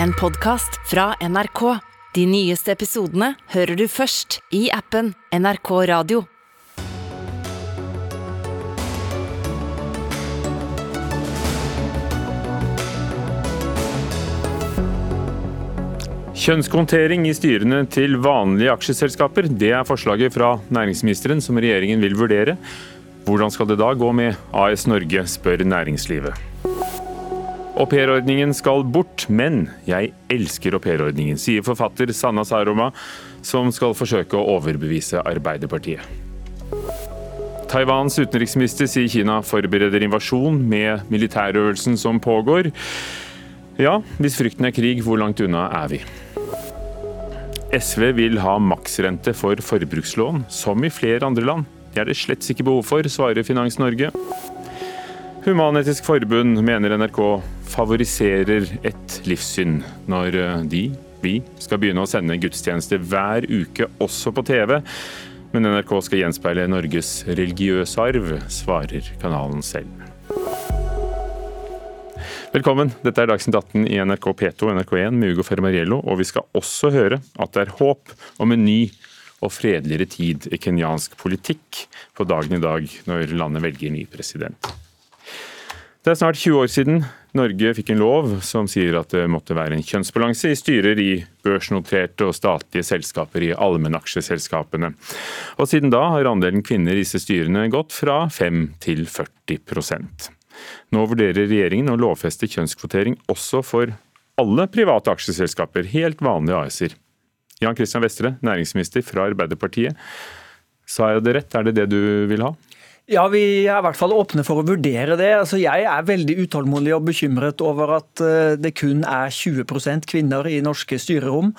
En podkast fra NRK. De nyeste episodene hører du først i appen NRK Radio. Kjønnskontering i styrene til vanlige aksjeselskaper, det er forslaget fra næringsministeren som regjeringen vil vurdere. Hvordan skal det da gå med AS Norge, spør næringslivet. Aupairordningen skal bort, men jeg elsker aupairordningen, sier forfatter Sanna Saroma, som skal forsøke å overbevise Arbeiderpartiet. Taiwans utenriksminister sier Kina forbereder invasjon med militærøvelsen som pågår. Ja, hvis frykten er krig, hvor langt unna er vi? SV vil ha maksrente for forbrukslån, som i flere andre land. Det er det slett ikke behov for, svarer Finans Norge. Human-Etisk Forbund mener NRK favoriserer et livssyn når de, vi, skal begynne å sende gudstjenester hver uke, også på TV. Men NRK skal gjenspeile Norges religiøse arv, svarer kanalen selv. Velkommen, dette er Dagsnytt 18 i NRK P2 og NRK1 med Ugo Fermariello, og vi skal også høre at det er håp om en ny og fredeligere tid i kenyansk politikk på dagen i dag, når landet velger ny president. Det er snart 20 år siden Norge fikk en lov som sier at det måtte være en kjønnsbalanse i styrer i børsnoterte og statlige selskaper i allmennaksjeselskapene. Og siden da har andelen kvinner i disse styrene gått fra 5 til 40% nå vurderer regjeringen å lovfeste kjønnskvotering også for alle private aksjeselskaper, helt vanlige AS-er. Jan Christian Vestre, næringsminister fra Arbeiderpartiet. Sa jeg det rett, er det det du vil ha? Ja, vi er i hvert fall åpne for å vurdere det. Altså, jeg er veldig utålmodig og bekymret over at eh, det kun er 20% kvinner i norske styrerom.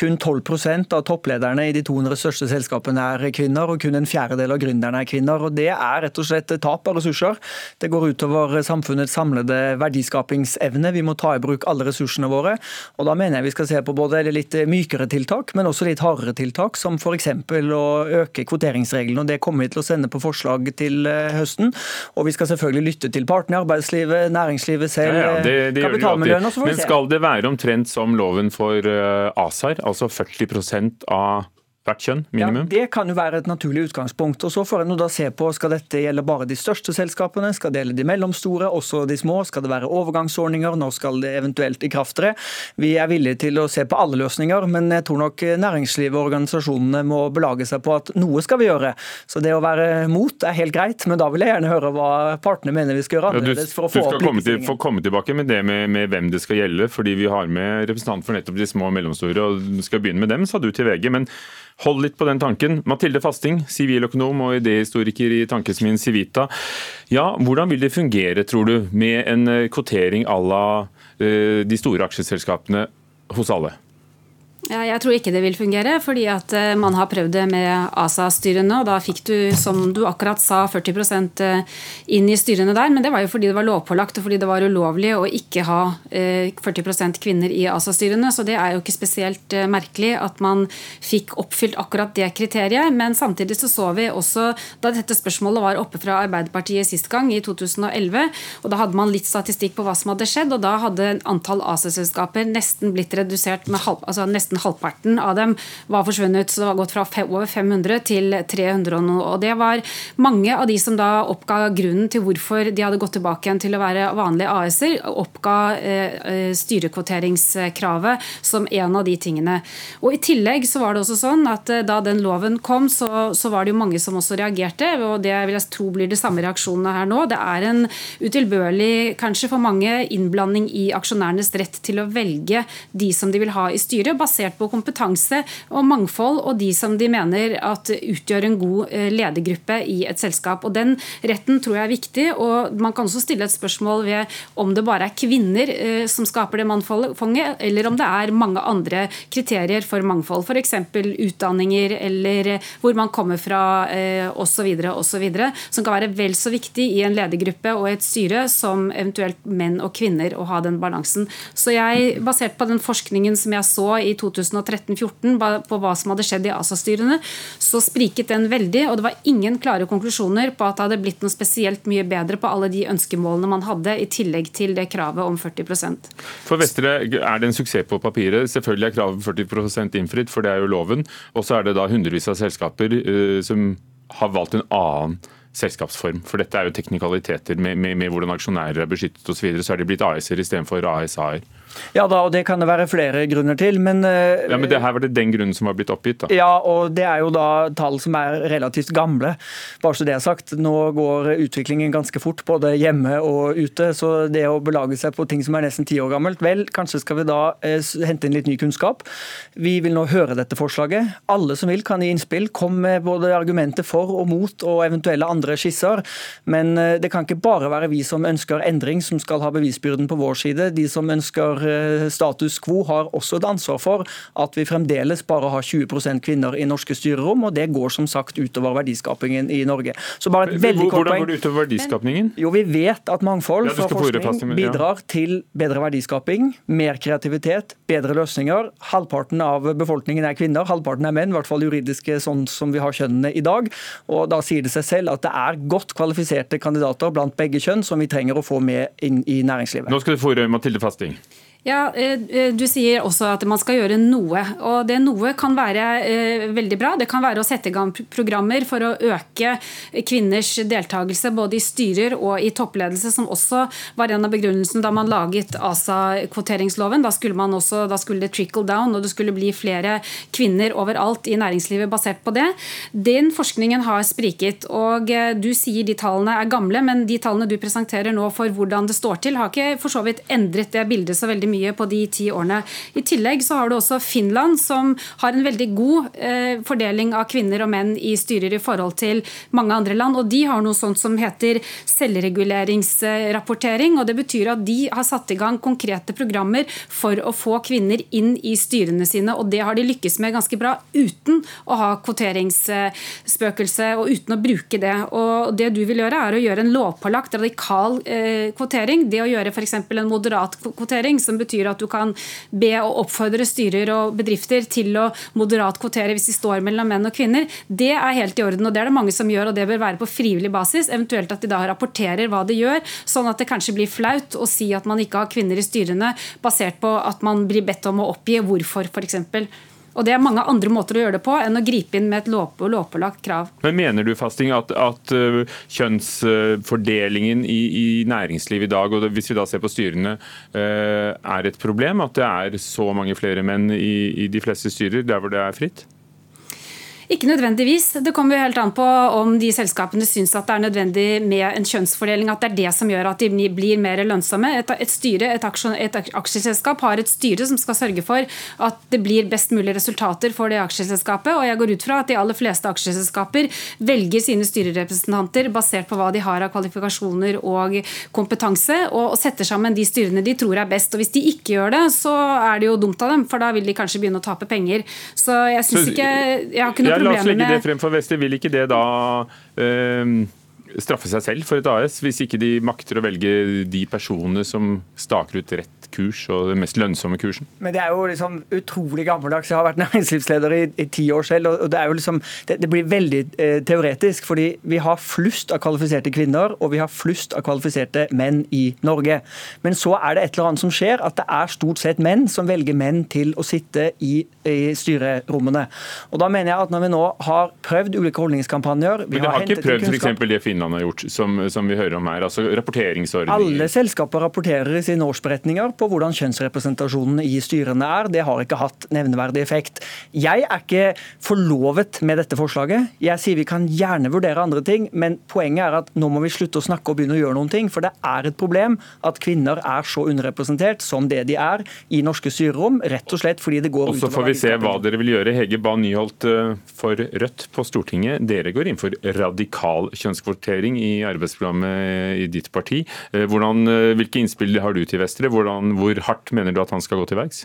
Kun 12% av topplederne i de 200 største selskapene er kvinner, og kun en fjerdedel av gründerne er kvinner. og Det er rett og slett tap av ressurser. Det går utover samfunnets samlede verdiskapingsevne. Vi må ta i bruk alle ressursene våre. og Da mener jeg vi skal se på både litt mykere tiltak, men også litt hardere tiltak, som f.eks. å øke kvoteringsreglene. og Det kommer vi til å sende på forslag til til eh, høsten. Og vi skal selvfølgelig lytte til partene i arbeidslivet, næringslivet selv, ja, ja, det, det kapitalmiljøene. Men skal det være omtrent som loven for eh, ASAR, altså 40% av hvert kjønn, minimum? Ja, Det kan jo være et naturlig utgangspunkt. og Så får en da se på skal dette gjelde bare de største selskapene, skal det gjelde de mellomstore, også de små. Skal det være overgangsordninger, når skal det eventuelt i kraft tre? Vi er villige til å se på alle løsninger, men jeg tror nok næringslivet og organisasjonene må belage seg på at noe skal vi gjøre. Så det å være mot er helt greit, men da vil jeg gjerne høre hva partene mener vi skal gjøre annerledes for å få opp. Du skal komme tilbake med det med, med, hvem det skal gjelde, fordi vi har med representanter for nettopp de små og mellomstore, og skal begynne med dem, sa du til VG. men Hold litt på den tanken. Mathilde Fasting, siviløkonom og idéhistoriker i tankesmien Civita. Ja, hvordan vil det fungere, tror du, med en eh, kvotering à la eh, de store aksjeselskapene hos alle? Jeg tror ikke det vil fungere, fordi at eh, man har prøvd det med ASA-styrene. og Da fikk du, som du akkurat sa, 40 eh, inn i styrene der. Men det var jo fordi det var lovpålagt og fordi det var ulovlig å ikke ha 40 eh, kvinner i ASA-styrene. Så det er jo ikke spesielt merkelig at man fikk oppfylt akkurat det kriteriet. Men samtidig så så vi også, da dette spørsmålet var oppe fra Arbeiderpartiet sist gang, i 2011, og da hadde man litt statistikk på hva som hadde skjedd, og da hadde antall ASA-selskaper nesten blitt redusert med halv, altså nesten nesten halvparten av dem var forsvunnet. Så det var gått fra over 500 til 300 og noe. Og det var mange av de som da oppga grunnen til hvorfor de hadde gått tilbake igjen til å være vanlige AS-er, oppga eh, eh, styrekvoteringskravet som en av de tingene. Og I tillegg så var det også sånn at eh, da den loven kom, så, så var det jo mange som også reagerte. og Det vil jeg tro blir de samme reaksjonene her nå. Det er en utilbørlig, kanskje for mange, innblanding i aksjonærenes rett til å velge de som de vil ha i styret, basert basert på kompetanse og mangfold og de som de mener at utgjør en god eh, ledergruppe i et selskap. Og Den retten tror jeg er viktig. og Man kan også stille et spørsmål ved om det bare er kvinner eh, som skaper det mangfoldet, eller om det er mange andre kriterier for mangfold. F.eks. utdanninger eller eh, hvor man kommer fra osv. osv. Som kan være vel så viktig i en ledergruppe og et styre som eventuelt menn og kvinner å ha den balansen. Så jeg, basert på den forskningen som jeg så i 2000 2013-14 på hva som hadde skjedd i ASA-styrene, så spriket den veldig. Og det var ingen klare konklusjoner på at det hadde blitt noe spesielt mye bedre på alle de ønskemålene man hadde, i tillegg til det kravet om 40% For Vestre er det en suksess på papiret. Selvfølgelig er kravet 40% innfridd, for det er jo loven. Og så er det da hundrevis av selskaper uh, som har valgt en annen selskapsform. For dette er jo teknikaliteter med, med, med hvordan aksjonærer er beskyttet osv. Så, videre, så er de blitt AS-er istedenfor ASA-er. Ja da, og det kan det være flere grunner til, men uh, Ja, Men det her var det den grunnen som var blitt oppgitt, da? Ja, og det er jo da tall som er relativt gamle. Bare så det er sagt. Nå går utviklingen ganske fort, både hjemme og ute. Så det å belage seg på ting som er nesten ti år gammelt, vel, kanskje skal vi da uh, hente inn litt ny kunnskap. Vi vil nå høre dette forslaget. Alle som vil kan gi innspill. Kom med både argumenter for og mot og eventuelle andre andre skisser. Men eh, det kan ikke bare være vi som ønsker endring som skal ha bevisbyrden på vår side. De som ønsker eh, status quo har også et ansvar for at vi fremdeles bare har 20% kvinner i norske styrerom, og det går som sagt utover verdiskapingen i Norge. Så bare et veldig kort poeng. Hvordan går det utover verdiskapingen? Jo, Vi vet at mangfold fra forskning bidrar til bedre verdiskaping, mer kreativitet, bedre løsninger. Halvparten av befolkningen er kvinner, halvparten er menn, i hvert fall juridiske sånn som vi har kjønnene i dag. Og Da sier det seg selv at det er godt kvalifiserte kandidater blant begge kjønn som vi trenger å få med inn i næringslivet. Nå skal du få ordet, Mathilde Fasting. Ja, eh, eh, Du sier også at man skal gjøre noe. og Det noe kan være eh, veldig bra. Det kan være å sette i gang programmer for å øke kvinners deltakelse både i styrer og i toppledelse, som også var en av begrunnelsene da man laget ASA-kvoteringsloven. Da da skulle det trickle down, og det skulle bli flere kvinner overalt i næringslivet basert på det. Den forskningen har spriket. og Du sier de tallene er gamle, men de tallene du presenterer nå for hvordan det står til, har ikke for så vidt endret det bildet så veldig mye mye på de ti årene. I tillegg så har du også Finland, som har en veldig god eh, fordeling av kvinner og menn i styrer i forhold til mange andre land. og De har noe sånt som heter selvreguleringsrapportering. og Det betyr at de har satt i gang konkrete programmer for å få kvinner inn i styrene sine. og Det har de lykkes med ganske bra uten å ha kvoteringsspøkelse og uten å bruke det. og Det du vil gjøre, er å gjøre en lovpålagt radikal eh, kvotering. Det å gjøre f.eks. en moderat kvotering, som betyr at du kan be og oppfordre styrer og bedrifter til å moderat kvotere hvis de står mellom menn og kvinner. Det er helt i orden, og det er det mange som gjør, og det bør være på frivillig basis. Eventuelt at de da rapporterer hva de gjør, sånn at det kanskje blir flaut å si at man ikke har kvinner i styrene, basert på at man blir bedt om å oppgi hvorfor, f.eks. Og Det er mange andre måter å gjøre det på enn å gripe inn med et lov, lovpålagt krav. Men Mener du Fasting, at, at uh, kjønnsfordelingen i, i, næringslivet i dag, og hvis vi da ser på styrene, uh, er et problem? At det er så mange flere menn i, i de fleste styrer der hvor det er fritt? Ikke nødvendigvis. Det kommer jo helt an på om de selskapene syns at det er nødvendig med en kjønnsfordeling, at det er det som gjør at de blir mer lønnsomme. Et, et, styre, et, aksjon, et aksjeselskap har et styre som skal sørge for at det blir best mulig resultater for det aksjeselskapet. Og jeg går ut fra at de aller fleste aksjeselskaper velger sine styrerepresentanter basert på hva de har av kvalifikasjoner og kompetanse, og, og setter sammen de styrene de tror er best. Og hvis de ikke gjør det, så er det jo dumt av dem, for da vil de kanskje begynne å tape penger. Så jeg syns ikke jeg har ikke noe La oss legge det frem for Vester. Vil ikke det da um, straffe seg selv for et AS, hvis ikke de makter å velge de personene som staker ut rett kurs og den mest lønnsomme kursen? Men Det er jo liksom utrolig gammeldags. Jeg har vært næringslivsleder i, ti år selv. og Det er jo liksom, det, det blir veldig eh, teoretisk. fordi Vi har flust av kvalifiserte kvinner og vi har flust av kvalifiserte menn i Norge. Men så er det et eller annet som skjer, at det er stort sett menn som velger menn til å sitte i, i styrerommene. Og da mener jeg at Når vi nå har prøvd ulike holdningskampanjer Men det har, har ikke prøvd f.eks. det Finland har gjort, som, som, vi hører om her? altså rapporteringsordninger? Alle selskaper rapporterer i sine årsberetninger på hvordan kjønnsrepresentasjonen i styrene er. Det har ikke hatt nevneverdig effekt. Jeg er ikke forlovet med dette forslaget. Jeg sier vi kan gjerne vurdere andre ting, men poenget er at nå må vi slutte å snakke og begynne å gjøre noen ting. For det er et problem at kvinner er så underrepresentert som det de er i norske styrerom, rett og slett fordi det går utover Og så får vi se hva dere vil gjøre. Hege Bae Nyholt eh, for Rødt på Stortinget. Dere går inn for radikal kjønnskvotering i arbeidsprogrammet i ditt parti. Eh, hvordan, eh, hvilke innspill har du til Vestre? Hvordan hvor hardt mener du at han skal gå til verks?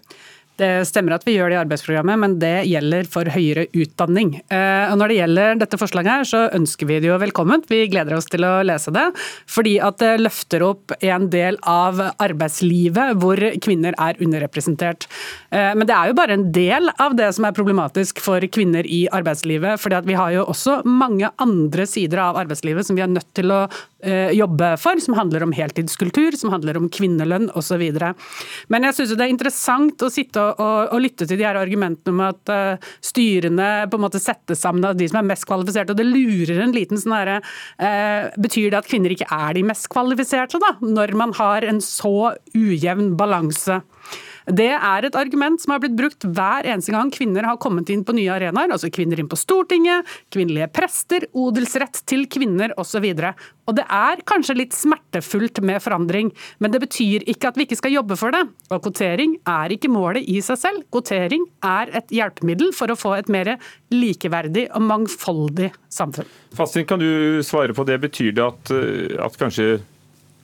Det stemmer at vi gjør det i arbeidsprogrammet, men det gjelder for høyere utdanning. Eh, og når det gjelder dette forslaget her, så ønsker vi det jo velkomment. Vi gleder oss til å lese det. Fordi at det løfter opp en del av arbeidslivet hvor kvinner er underrepresentert. Eh, men det er jo bare en del av det som er problematisk for kvinner i arbeidslivet. fordi at vi har jo også mange andre sider av arbeidslivet som vi er nødt til å eh, jobbe for, som handler om heltidskultur, som handler om kvinnelønn osv. Men jeg syns det er interessant å sitte og, og, å, lytte til de her argumentene om at uh, styrene på en måte settes sammen av de som er mest kvalifiserte. og Det lurer en liten sånn herre uh, Betyr det at kvinner ikke er de mest kvalifiserte, da? Når man har en så ujevn balanse? Det er et argument som har blitt brukt hver eneste gang kvinner har kommet inn på nye arenaer. Altså kvinner inn på Stortinget, kvinnelige prester, odelsrett til kvinner osv. Og, og det er kanskje litt smertefullt med forandring, men det betyr ikke at vi ikke skal jobbe for det. Og kvotering er ikke målet i seg selv. Kvotering er et hjelpemiddel for å få et mer likeverdig og mangfoldig samfunn. Fastin, kan du svare på det? Betyr det at, at kanskje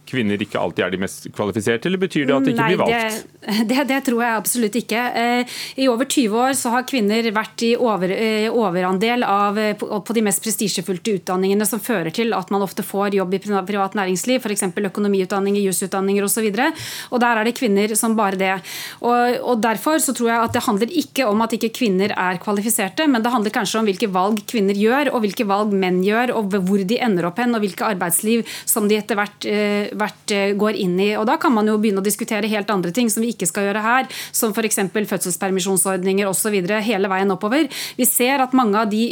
kvinner ikke alltid er de mest kvalifiserte, eller betyr det at det ikke Nei, blir valgt? Det, det, det, tror jeg absolutt ikke. Eh, I over 20 år så har kvinner vært i over, eh, overandel av, eh, på de mest prestisjefylte utdanningene som fører til at man ofte får jobb i privat næringsliv, f.eks. økonomiutdanninger, jusutdanninger osv. Og, der er det kvinner som bare det. Og, og Derfor så tror jeg at det handler ikke om at ikke kvinner er kvalifiserte, men det handler kanskje om hvilke valg kvinner gjør, og hvilke valg menn gjør, og hvor de ender opp hen, og hvilke arbeidsliv som de etter hvert hvert eh, går inn i. Og Da kan man jo begynne å diskutere helt andre ting som vi ikke skal gjøre her, som f.eks. fødselspermisjonsordninger osv. hele veien oppover. Vi ser at mange av de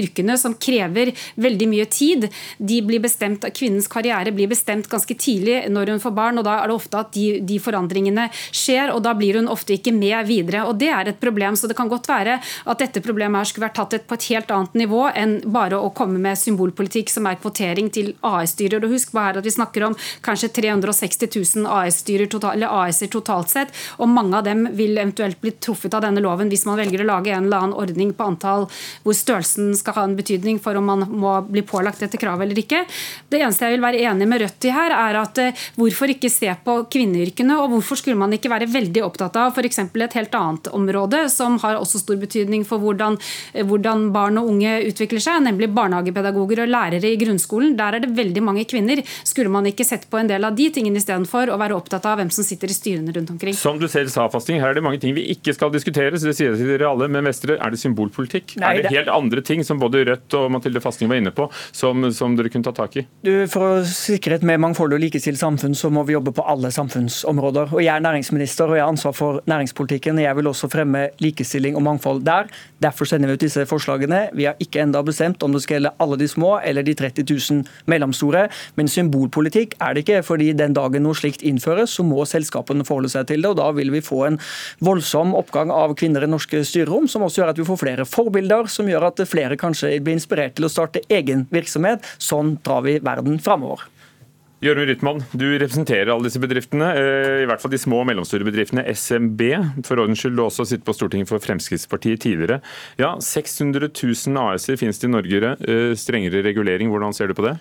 yrkene som krever veldig mye tid, de blir bestemt, kvinnens karriere blir bestemt ganske tidlig når hun får barn, og da er det ofte at de, de forandringene skjer, og da blir hun ofte ikke med videre. og Det er et problem. så Det kan godt være at dette problemet her skulle vært tatt på et helt annet nivå enn bare å komme med symbolpolitikk som er kvotering til AS-styrer. Husk bare at vi snakker om kanskje 360 000 AS-er total, AS totalt sett, og mange av dem vil eventuelt bli truffet av denne loven hvis man velger å lage en eller annen ordning på antall hvor størrelsen skal ha en betydning for om man må bli pålagt dette kravet eller ikke. Det eneste jeg vil være enig med Rødt i her, er at eh, hvorfor ikke se på kvinneyrkene, og hvorfor skulle man ikke være veldig opptatt av f.eks. et helt annet område som har også stor betydning for hvordan, eh, hvordan barn og unge utvikler seg, nemlig barnehagepedagoger og lærere i grunnskolen. Der er det veldig mange kvinner. Skulle man ikke sett på en del av de tingene istedenfor å være opptatt av hvem som sitter i styrene rundt omkring. Som du selv sa, Fasting, her er det mange ting vi ikke skal diskutere, så det sier til dere alle. Men Vestre, er det symbolpolitikk? Nei, er det, helt andre ting som både Rødt og Mathilde Fasting var inne på, som, som dere kunne ta tak i? Du, for å sikre et mer mangfoldig og likestilt samfunn, så må vi jobbe på alle samfunnsområder. Og Jeg er næringsminister og jeg har ansvar for næringspolitikken. Jeg vil også fremme likestilling og mangfold der. Derfor sender vi ut disse forslagene. Vi har ikke enda bestemt om det skal gjelde alle de små eller de 30 000 mellomstore. Men symbolpolitikk er det ikke. fordi den dagen noe slikt innføres, så må selskapene forholde seg til det. og Da vil vi få en voldsom oppgang av kvinner i norske styrerom, som også gjør at vi får flere forbilder, som gjør at flere kanskje blir inspirert til å starte egen virksomhet. Sånn drar vi verden framover. Jørund Rytman, du representerer alle disse bedriftene, eh, i hvert fall de små og mellomstore bedriftene. SMB, for ordens skyld, du har også sittet på Stortinget for Fremskrittspartiet tidligere. Ja, 600 000 AS-er finnes det i Norge. Eh, strengere regulering, hvordan ser du på det?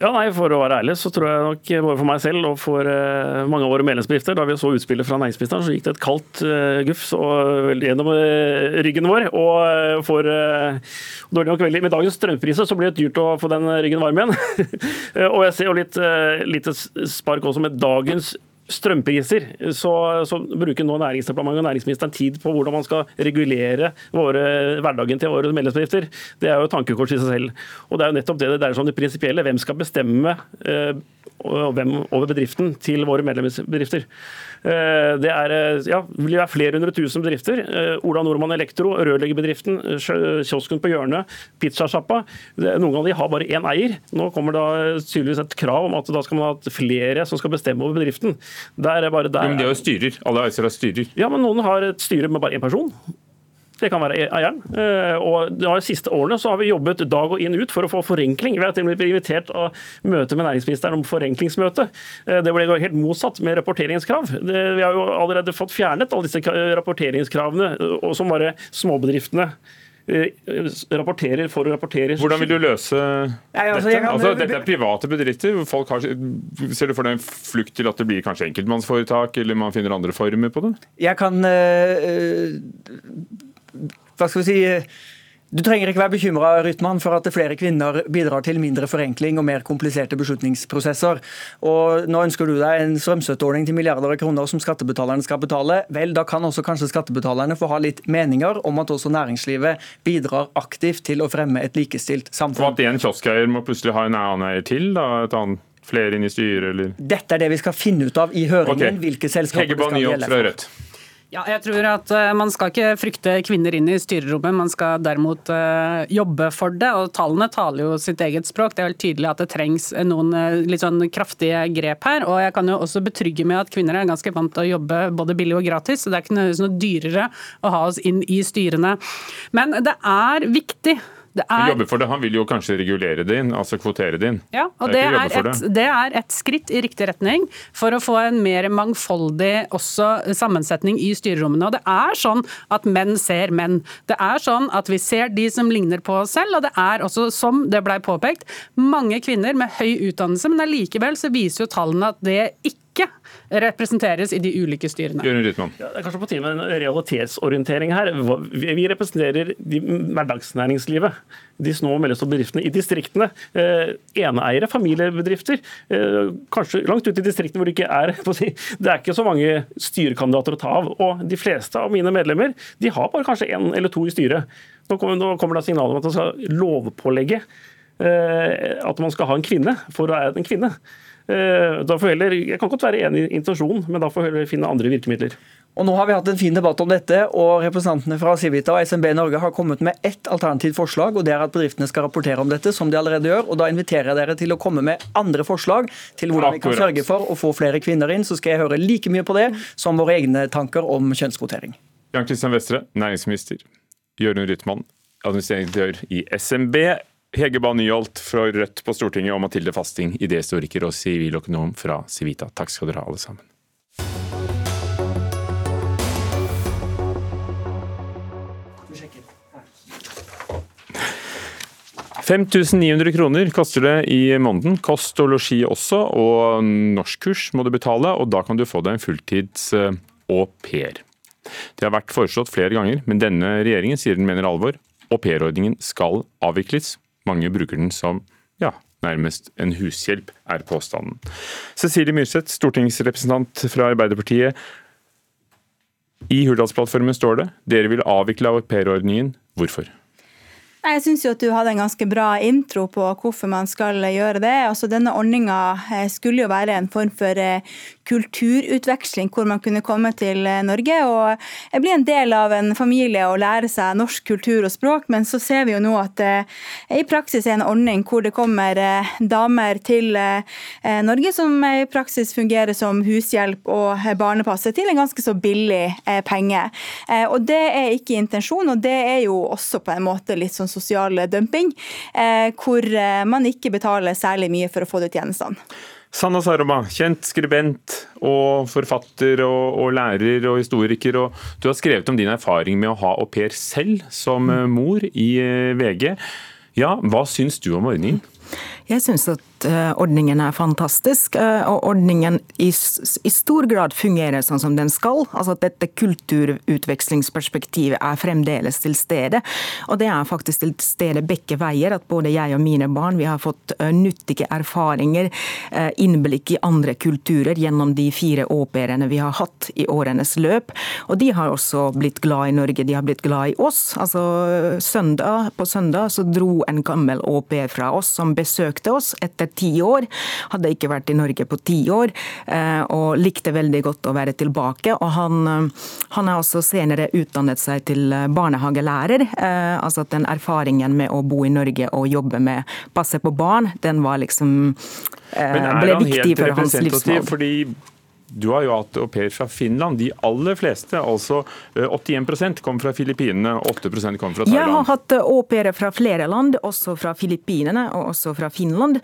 Ja, nei, For å være ærlig så tror jeg nok både for meg selv og for uh, mange av våre medlemsbedrifter, da vi så utspillet fra næringsministeren, så gikk det et kaldt uh, gufs gjennom uh, ryggen vår. Og for dårlig nok veldig, Med dagens strømpriser så blir det dyrt å få den ryggen varm igjen. og jeg ser jo litt lite spark også med dagens strømpriser, så, så, bruker nå Næringsdepartementet og næringsministeren tid på hvordan man skal regulere våre, hverdagen til våre medlemsbedrifter. Det er jo tankekors i seg selv. Og Det er jo nettopp det det dreier seg om det prinsipielle. Hvem skal bestemme eh, hvem over bedriften til våre medlemsbedrifter? Eh, det er, eh, ja, vil være flere hundre tusen bedrifter. Eh, Ola Nordmann Elektro, rørleggerbedriften, kiosken på hjørnet, pizzasjappa. Noen av de har bare én eier. Nå kommer det tydeligvis et krav om at da skal man ha flere som skal bestemme over bedriften. Der er bare der. Men det er jo styrer. Alle AS-er har styrer. Ja, men noen har et styre med bare én person. Det kan være eieren. Eh, og De siste årene så har vi jobbet dag og inn ut for å få forenkling. Vi har til og med blitt invitert av møte med næringsministeren om forenklingsmøte. Eh, det ble helt motsatt med rapporteringskrav. vi har jo allerede fått fjernet alle disse rapporteringskravene, som bare småbedriftene rapporterer for å rapportere. Hvordan vil du løse Nei, altså, dette? Altså, dette er private bedrifter. Folk har, ser du for deg en flukt til at det blir kanskje enkeltmannsforetak, eller man finner andre former på det? Jeg kan eh, Hva skal vi si eh, du trenger ikke være bekymra Rytman, for at flere kvinner bidrar til mindre forenkling og mer kompliserte beslutningsprosesser. Og Nå ønsker du deg en strømstøtteordning til milliarder av kroner som skattebetalerne skal betale. Vel, Da kan også kanskje skattebetalerne få ha litt meninger om at også næringslivet bidrar aktivt til å fremme et likestilt Og samfunn. at en kioskeier må plutselig ha en annen eier til? da, et annet, Flere inn i styret, eller Dette er det vi skal finne ut av i høringen. Okay. hvilke selskaper Hege det skal Bae-Nyholt opp fra. Rødt. Ja, jeg tror at eh, Man skal ikke frykte kvinner inn i styrerommet, man skal derimot eh, jobbe for det. og Tallene taler jo sitt eget språk. Det er helt tydelig at det trengs noen eh, litt sånn kraftige grep her. og Jeg kan jo også betrygge med at kvinner er ganske vant til å jobbe både billig og gratis. så Det er ikke noe dyrere å ha oss inn i styrene. Men det er viktig. Det er jobber for det. Han vil jo kanskje regulere det inn, altså kvotere det inn. Ja, og Det det er et, det er et skritt i riktig retning for å få en mer mangfoldig også sammensetning i styrerommene. Og det er sånn at menn ser menn. Det er sånn at vi ser de som ligner på oss selv, og det er også, som det blei påpekt, mange kvinner med høy utdannelse, men allikevel så viser jo tallene at det ikke representeres i de ulike styrene. Ja, det er kanskje på tide med en realitetsorientering her. Vi vi representerer de hverdagsnæringslivet. De små og mellomstore bedriftene i distriktene. Eh, eneeiere, familiebedrifter. Eh, kanskje langt ute i distriktene hvor det ikke er si, Det er ikke så mange styrekandidater å ta av. Og de fleste av mine medlemmer de har bare kanskje én eller to i styret. Nå kommer, nå kommer det signal om at man skal lovpålegge eh, at man skal ha en kvinne for å være en kvinne. Eh, Da får heller, jeg kan godt være enig i intensjonen, men da får vi heller finne andre virkemidler. Og Nå har vi hatt en fin debatt om dette, og representantene fra Civita og SMB Norge har kommet med ett alternativt forslag, og det er at bedriftene skal rapportere om dette, som de allerede gjør. og Da inviterer jeg dere til å komme med andre forslag til hvordan vi kan sørge for å få flere kvinner inn. Så skal jeg høre like mye på det som våre egne tanker om kjønnskvotering. Jan Kristian Vestre, næringsminister. Jørund Rytman, administreringsdirektør i SMB. Hege Bae Nyholt fra Rødt på Stortinget og Mathilde Fasting, idéhistoriker og siviløkonom fra Civita. Takk skal dere ha, alle sammen. – 5900 kroner koster det i måneden. Kost og losji også, og norskkurs må du betale. Og da kan du få deg en fulltids eh, au pair. Det har vært foreslått flere ganger, men denne regjeringen sier den mener alvor. Aupairordningen skal avvikles. Mange bruker den som ja, nærmest en hushjelp, er påstanden. Cecilie Myrseth, stortingsrepresentant fra Arbeiderpartiet. I Hurdalsplattformen står det dere vil avvikle aupairordningen. Hvorfor? Jeg syns du hadde en ganske bra intro på hvorfor man skal gjøre det. Altså, denne ordninga skulle jo være en form for eh, kulturutveksling, hvor man kunne komme til eh, Norge og bli en del av en familie og lære seg norsk kultur og språk. Men så ser vi jo nå at det i praksis er en ordning hvor det kommer eh, damer til Norge som i praksis fungerer som hushjelp og barnepasse til en ganske så billig penge. Og Det er ikke intensjonen, og det er jo også på en måte litt sånn sosial dumping, hvor man ikke betaler særlig mye for å få de tjenestene. Sanna Saroma, kjent skribent og forfatter og, og, lærer og historiker. og Du har skrevet om din erfaring med å ha au pair selv som eh, mor i eh, VG. Ja, Hva syns du om ordningen? Jeg syns at ordningen er fantastisk, og ordningen i, i, stor grad fungerer sånn som den skal. Altså at Dette kulturutvekslingsperspektivet er fremdeles til stede. Og det er faktisk til stede begge veier. At både jeg og mine barn vi har fått nyttige erfaringer, innblikk i andre kulturer gjennom de fire au vi har hatt i årenes løp. Og de har også blitt glad i Norge, de har blitt glad i oss. Altså søndag, På søndag så dro en gammel au fra oss som besøkte oss etter ti år. Hadde ikke vært i Norge på ti år, og likte veldig godt å være tilbake. Og han, han har også senere utdannet seg til barnehagelærer. Altså at den erfaringen med å bo i Norge og jobbe med passe på barn, den var liksom ble viktig for hans livsvalg. Fordi du har jo hatt au pair fra Finland. De aller fleste, altså 81% kom fra Filippinene, 8% kom fra Thailand. Jeg har hatt au pairer fra flere land, også fra Filippinene og også fra Finland.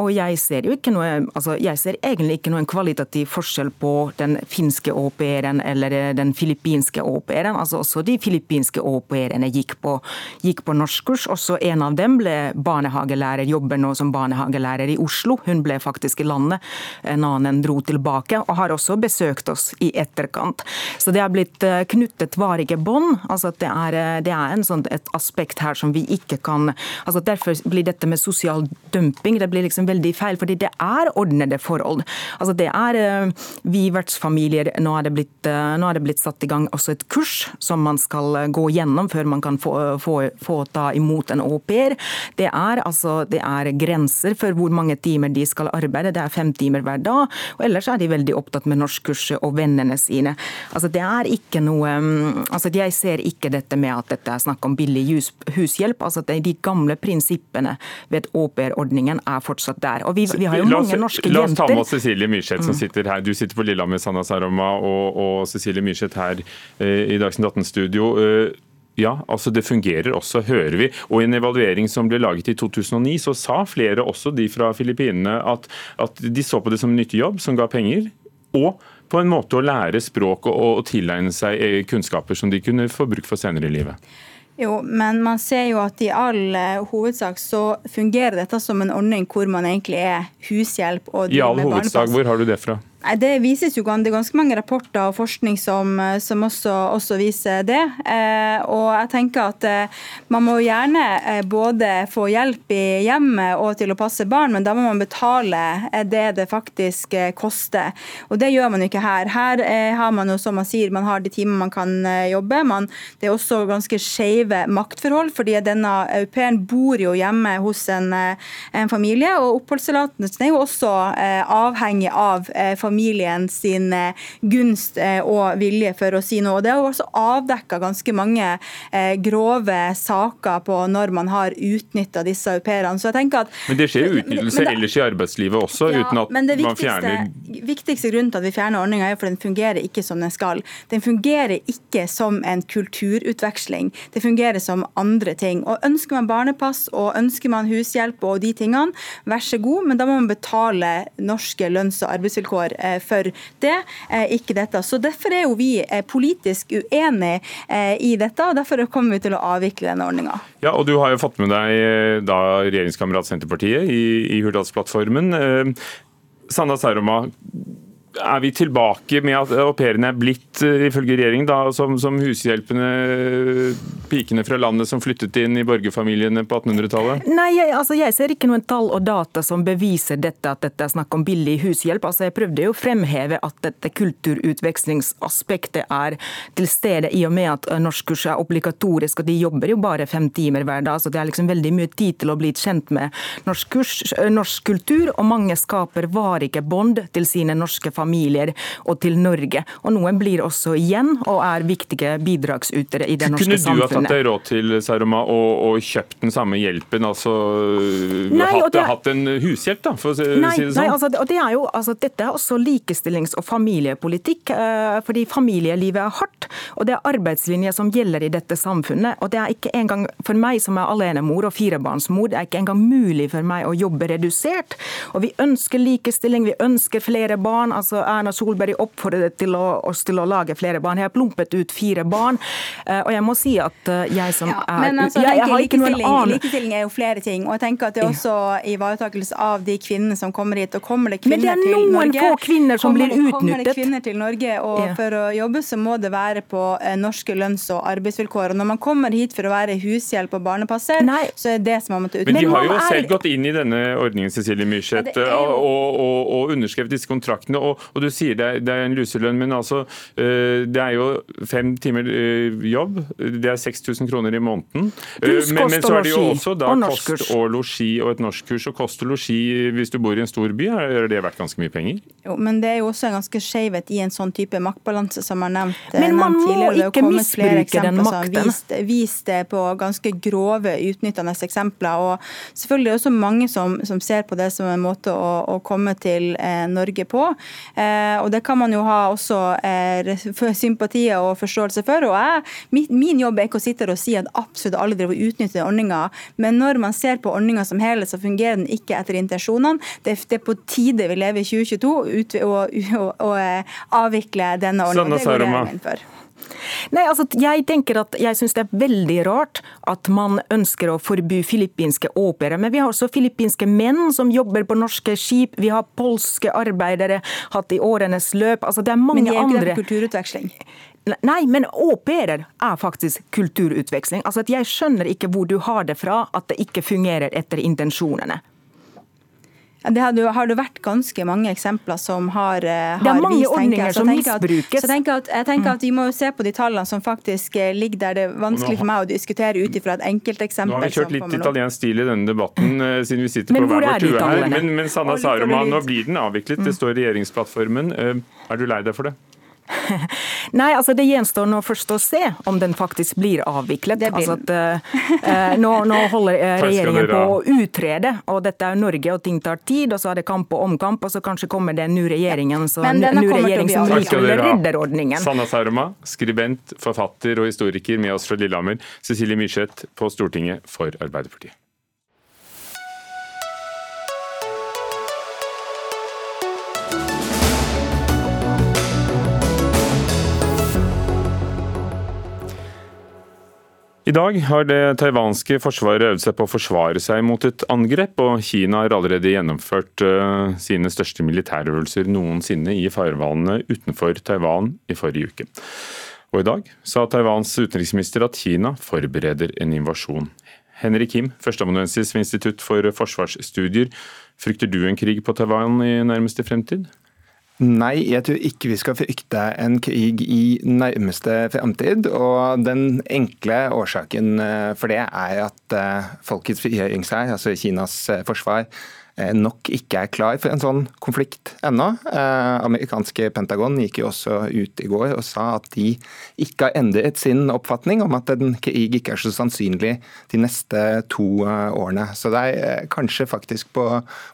Og jeg ser jo ikke noe, altså jeg ser egentlig ikke noen kvalitativ forskjell på den finske au pairen eller den filippinske au pairen. Altså også de filippinske au pairene gikk på, gikk på norskkurs. Også en av dem ble barnehagelærer, jobber nå som barnehagelærer i Oslo. Hun ble faktisk i landet. En annen dro tilbake, og har også besøkt oss i etterkant. Så det har blitt eh, knyttet varige bånd. Altså det er, eh, det er sånn, et aspekt her som vi ikke kan altså Derfor blir dette med sosial dumping det blir liksom veldig feil, fordi det er ordnede forhold. Altså det er eh, Vi vertsfamilier, nå er, det blitt, nå er det blitt satt i gang også et kurs som man skal gå gjennom før man kan få, få, få ta imot en au pair. Det er, altså, det er grenser for hvor mange timer de skal arbeide. Det er fem timer hver dag. og Ellers er de veldig opptatt med norskkurset og vennene sine. Altså, det er ikke noe, mm, altså, Jeg ser ikke dette med at dette er snakk om billig hushjelp. altså De gamle prinsippene ved aupairordningen er fortsatt der. Og vi, vi har jo mange norske jenter. La oss ta med oss Cecilie Myrseth som mm. sitter her. Du sitter på Lillehammer, Sanna Saroma, og, og Cecilie Myrseth her eh, i Dagsnytt 18-studio. Eh, ja, altså det fungerer også, hører vi. Og I en evaluering som ble laget i 2009, så sa flere, også de fra Filippinene, at, at de så på det som en nyttig jobb som ga penger. Og på en måte å lære språk og, og tilegne seg eh, kunnskaper som de kunne få bruk for senere i livet. Jo, men man ser jo at i all uh, hovedsak så fungerer dette som en ordning hvor man egentlig er hushjelp og I all hovedsak, hvor har du det fra? Nei, Det vises jo det er ganske mange rapporter og forskning som, eh, som også, også, viser det. Eh, og jeg tenker at eh, Man må gjerne eh, både få hjelp i hjemmet og til å passe barn, men da må man betale eh, det det faktisk eh, koster. Og Det gjør man jo ikke her. Her har man jo, som man sier, man har de timene man kan jobbe. Man, det er også ganske skeive maktforhold, fordi denne au pairen bor jo hjemme hos en, en familie. Og oppholdstillatelsen er jo også avhengig av familien familien sin eh, gunst eh, og vilje for å si noe. Og Det har også avdekka ganske mange eh, grove saker på når man har utnytta disse au pairene. Men det skjer jo utnyttelse ellers i arbeidslivet også, ja, uten at man fjerner Den viktigste grunnen til at vi fjerner ordninga, er for den fungerer ikke som den skal. Den fungerer ikke som en kulturutveksling. Det fungerer som andre ting. Og Ønsker man barnepass og ønsker man hushjelp og de tingene, vær så god, men da må man betale norske lønns- og arbeidsvilkår for det, eh, ikke dette. Så Derfor er jo vi eh, politisk uenig i dette, og derfor kommer vi til å avvikle denne ordninga. Ja, og du har jo fått med deg da regjeringskamerat Senterpartiet i, i Hurdalsplattformen. Sanna Særoma, er vi tilbake med at au pairene er blitt, eh, ifølge regjeringen, da, som, som, hushjelpene, pikene fra landet som flyttet inn i borgerfamiliene på 1800-tallet? Nei, jeg, altså, jeg ser ikke noen tall og data som beviser dette, at dette er snakk om billig hushjelp. Altså, jeg prøvde jo å fremheve at dette kulturutvekslingsaspektet er til stede, i og med at norskkurset er obligatorisk, og de jobber jo bare fem timer hver dag. så Det er liksom veldig mye tid til å bli kjent med norsk, kurs, eh, norsk kultur, og mange skaper varige bånd til sine norske familier familier og til Norge. Og noen blir også igjen og er viktige bidragsutere i det norske samfunnet. Kunne du ha tatt deg råd til Saroma, og, og, kjøpt den samme hjelpen? altså nei, hatt, det, hatt, en hushjelp, da, for å si, nei, si det sånn? Nei, altså, det er jo, altså, dette er også likestillings- og familiepolitikk. Eh, fordi familielivet er hardt, og det er arbeidslinje som gjelder i dette samfunnet. og det er ikke engang For meg som er alenemor og firebarnsmor, det er ikke engang mulig for meg å jobbe redusert. Og vi ønsker likestilling, vi ønsker flere barn. altså Erna Solberg oppfordret til å, oss til å lage flere barn. Jeg har plumpet ut fire barn. Eh, og jeg må si at eh, jeg som ja, er men altså, jeg, jeg har ikke noen annen Likestilling er jo flere ting. Og jeg tenker at det er også ivaretakelse av de kvinnene som kommer hit. Og kommer det kvinner til Norge Men det er noen få kvinner som kommer, blir utnyttet. Kommer det kvinner til Norge og ja. for å jobbe, så må det være på eh, norske lønns- og arbeidsvilkår. Og når man kommer hit for å være hushjelp og barnepasser, Nei. så er det som har måttet ut. Men de har jo selv gått inn i denne ordningen, Cecilie Myrseth, ja, jo... og, og, og underskrevet disse kontraktene. Og, og du sier det, det er en luselønn, men altså, eh, det er jo fem timer eh, jobb. Det er 6000 kroner i måneden. Eh, men, men, så er det jo også da kost og losji og et norskkurs. Og kost og losji hvis du bor i en stor by, har det vært ganske mye penger? Jo, men det er jo også en ganske skjevhet i en sånn type maktbalanse som er nevnt, men man nevnt tidligere. Har kommet flere eksempler har vist, vist, det på ganske grove, utnyttende eksempler. Og selvfølgelig er det også mange som, som ser på det som en måte å, å komme til eh, Norge på. Og det kan man jo ha også sympati og forståelse for. og jeg, Min jobb er ikke å sitte og si at absolutt alle driver og utnytter ordninga, men når man ser på ordninga som helhet, så fungerer den ikke etter intensjonene. Det, er på tide vi lever i 2022 og avvikle denne ordninga. Det går regjeringen for. Nei, altså, Jeg tenker at jeg syns det er veldig rart at man ønsker å forby filippinske opere. Men vi har også filippinske menn som jobber på norske skip. Vi har polske arbeidere hatt i årenes løp. Altså, det er mange andre Men det er ikke det kulturutveksling? Nei, men au pairer er faktisk kulturutveksling. Altså, Jeg skjønner ikke hvor du har det fra at det ikke fungerer etter intensjonene. Det har, har det vært ganske mange eksempler som har, har Det er mange vist, ordninger som misbrukes. Så tenker at, jeg tenker at Vi må jo se på de tallene som faktisk eh, ligger der. Det er vanskelig for meg å diskutere ut ifra et enkelteksempel. Nå har vi kjørt litt italiensk stil i denne debatten eh, siden vi sitter på hver vår tue her. Men, men Sanna Saroma, nå blir den avviklet. Det står i regjeringsplattformen. Eh, er du lei deg for det? Nei, altså det gjenstår nå først å se om den faktisk blir avviklet. Blir altså at, uh, nå, nå, holder uh, regjeringen på å utrede, og dette er Norge og ting tar tid. og Så er det kamp og omkamp, og så kanskje kommer det en ny regjering, så, ny regjering som likevel redder ordningen. Sanna Saruma, skribent, forfatter og historiker med oss fra Lillehammer. Cecilie Myrseth på Stortinget for Arbeiderpartiet. I dag har det taiwanske forsvaret øvd seg på å forsvare seg mot et angrep, og Kina har allerede gjennomført uh, sine største militærøvelser noensinne i farvannene utenfor Taiwan i forrige uke. Og i dag sa Taiwans utenriksminister at Kina forbereder en invasjon. Henrik Kim, førsteamanuensis ved Institutt for forsvarsstudier. Frykter du en krig på Taiwan i nærmeste fremtid? Nei, jeg tror ikke vi skal frykte en krig i nærmeste fremtid. Og den enkle årsaken eh, for det er at eh, Folkets frigjøringshær, altså Kinas eh, forsvar, nok ikke er klar for en sånn konflikt ennå. Eh, amerikanske Pentagon gikk jo også ut i går og sa at de ikke har endret sin oppfatning om at en krig ikke er så sannsynlig de neste to eh, årene. Så det er kanskje faktisk på,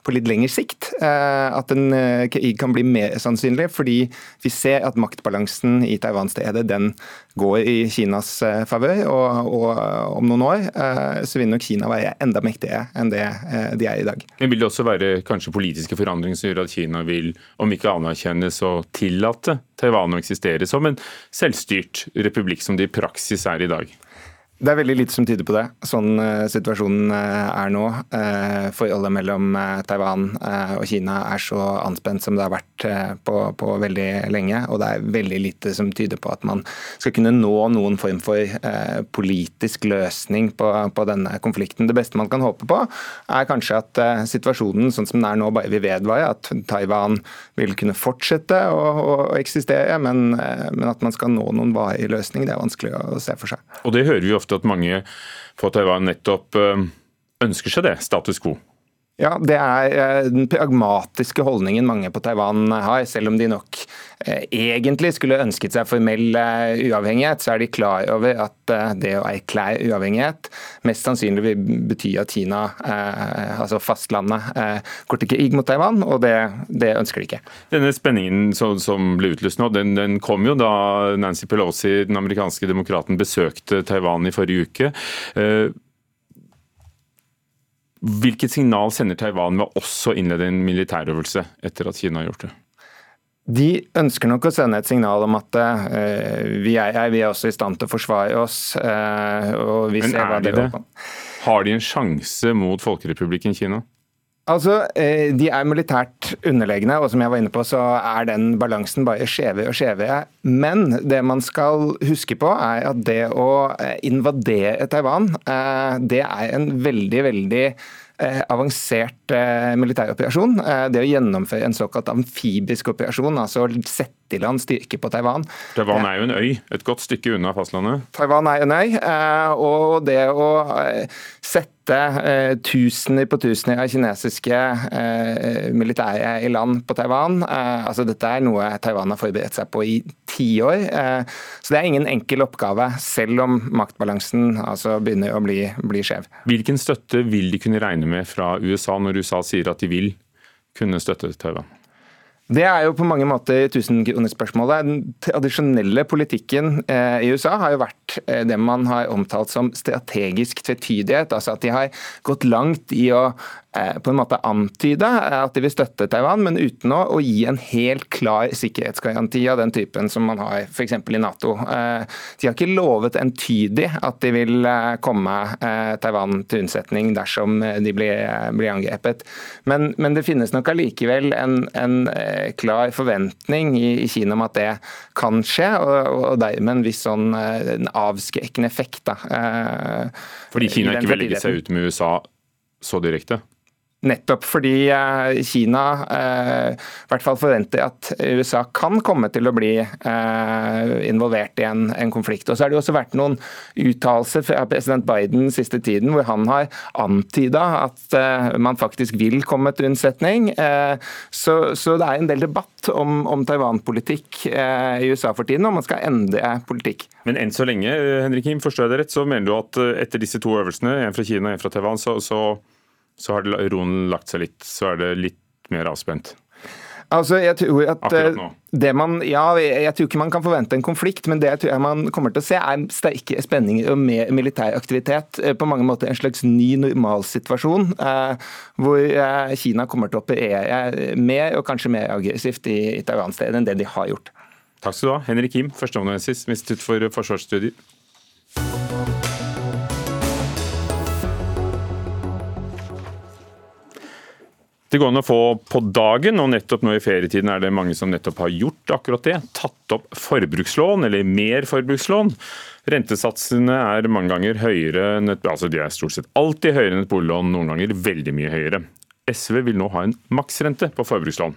på litt lengre sikt at en krig kan bli mer sannsynlig, fordi vi ser at maktbalansen i Taiwan-stedet den går i Kinas favør. Og, og, om noen år så vil nok Kina være enda mektigere enn det de er i dag. Men vil det også være kanskje politiske forandringer som gjør at Kina vil, om ikke anerkjennes, og tillate Taiwan å eksistere som en selvstyrt republikk som det i praksis er i dag? Det er veldig lite som tyder på det, sånn uh, situasjonen uh, er nå. Uh, forholdet mellom Taiwan og Kina er så anspent som det har vært på, på, veldig lenge. Og det er veldig lite som tyder på at man skal kunne nå noen form for politisk løsning på, på, denne konflikten. Det beste man kan håpe på, er kanskje at situasjonen sånn som den er nå, bare vil vedvare. At Taiwan vil kunne fortsette å, å eksistere, men, men, at man skal nå noen varig løsning, det er vanskelig å se for seg. Og det hører vi ofte ofte at mange på Taiwan nettopp eh, ønsker seg det, status quo. Ja, Det er eh, den pragmatiske holdningen mange på Taiwan har. Selv om de nok eh, egentlig skulle ønsket seg formell uavhengighet, så er de klar over at det å erklære uavhengighet mest sannsynlig vil bety at Kina, altså fastlandet, går til krig mot Taiwan, og det, det, ønsker de ikke. Denne spenningen som ble utløst nå, den, den, kom jo da Nancy Pelosi, den amerikanske demokraten, besøkte Taiwan i forrige uke. Hvilket signal sender Taiwan med også å innlede en militærøvelse etter at Kina har gjort det? De ønsker nok å sende et signal om at uh, vi, er, vi, er, også i stand til å forsvare oss. Uh, Men hva de det? Har de en sjanse mot Folkerepublikken Kina? Altså, eh, De er militært underlegne, og som jeg var inne på, så er den balansen bare skjevere og skjevere. Men det man skal huske på, er at det å invadere Taiwan, det er en veldig, veldig Eh, avansert eh, militæroperasjon. Eh, det å gjennomføre en såkalt amfibisk operasjon, altså sette i land styrker på Taiwan. Taiwan er jo en øy, et godt stykke unna fastlandet? Taiwan er en øy, og det å sette tusener på tusener av kinesiske militære i land på Taiwan. altså Dette er noe Taiwan har forberedt seg på i tiår. Så det er ingen enkel oppgave, selv om maktbalansen altså begynner å bli, bli skjev. Hvilken støtte vil de kunne regne med fra USA når USA sier at de vil kunne støtte Taiwan? Det er jo på mange måter tusenkronersspørsmålet. Den tradisjonelle politikken eh, i USA har jo vært eh, det man har omtalt som strategisk tvetydighet. Altså at de har gått langt i å på en måte antyde at de vil støtte Taiwan, men uten å, å, gi en helt klar sikkerhetsgaranti av den typen som man har f.eks. i Nato. Eh, de har ikke lovet entydig at de vil eh, komme Taiwan til unnsetning dersom de blir, blir angrepet. Men, men, det finnes nok allikevel en, en klar forventning i, i, Kina om at det kan skje, og, og dermed en viss sånn en avskrekkende effekt. Da, Fordi Kina ikke vil legge seg ut med USA så direkte? Nettopp fordi eh, Kina eh, i hvert fall forventer at USA kan komme til å bli eh, involvert i en, en konflikt. Og så har det også vært noen uttalelser fra president Biden siste tiden hvor han har antyda at man faktisk vil komme til unnsetning. Så, så, det er en del debatt om, om Taiwan-politikk i USA for tiden, om man skal endre politikk. Men enn så lenge, Henrik Kim, forstår jeg det rett, så mener du at etter disse to øvelsene, en fra Kina og en fra Taiwan, så, så så har roen lagt seg litt, så er det litt mer avspent? Altså, jeg tror at eh, det man, ja, jeg tror ikke man kan forvente en konflikt, men det jeg tror man kommer til å se, er sterke spenninger og mer militær aktivitet. Eh, på mange måter en slags ny normalsituasjon, eh, hvor eh, Kina kommer til å operere mer og kanskje mer aggressivt i, i Taiwan-stedet enn det de har gjort. Takk skal du ha, Henrik Kim, førsteamanuensis ved Institutt for forsvarsstudier. Det går an å få på dagen, og nettopp nå i ferietiden er det mange som nettopp har gjort akkurat det. Tatt opp forbrukslån, eller mer forbrukslån. Rentesatsene er mange ganger høyere enn et, altså de er stort sett alltid høyere enn et boliglån, noen ganger veldig mye høyere. SV vil nå ha en maksrente på forbrukslån.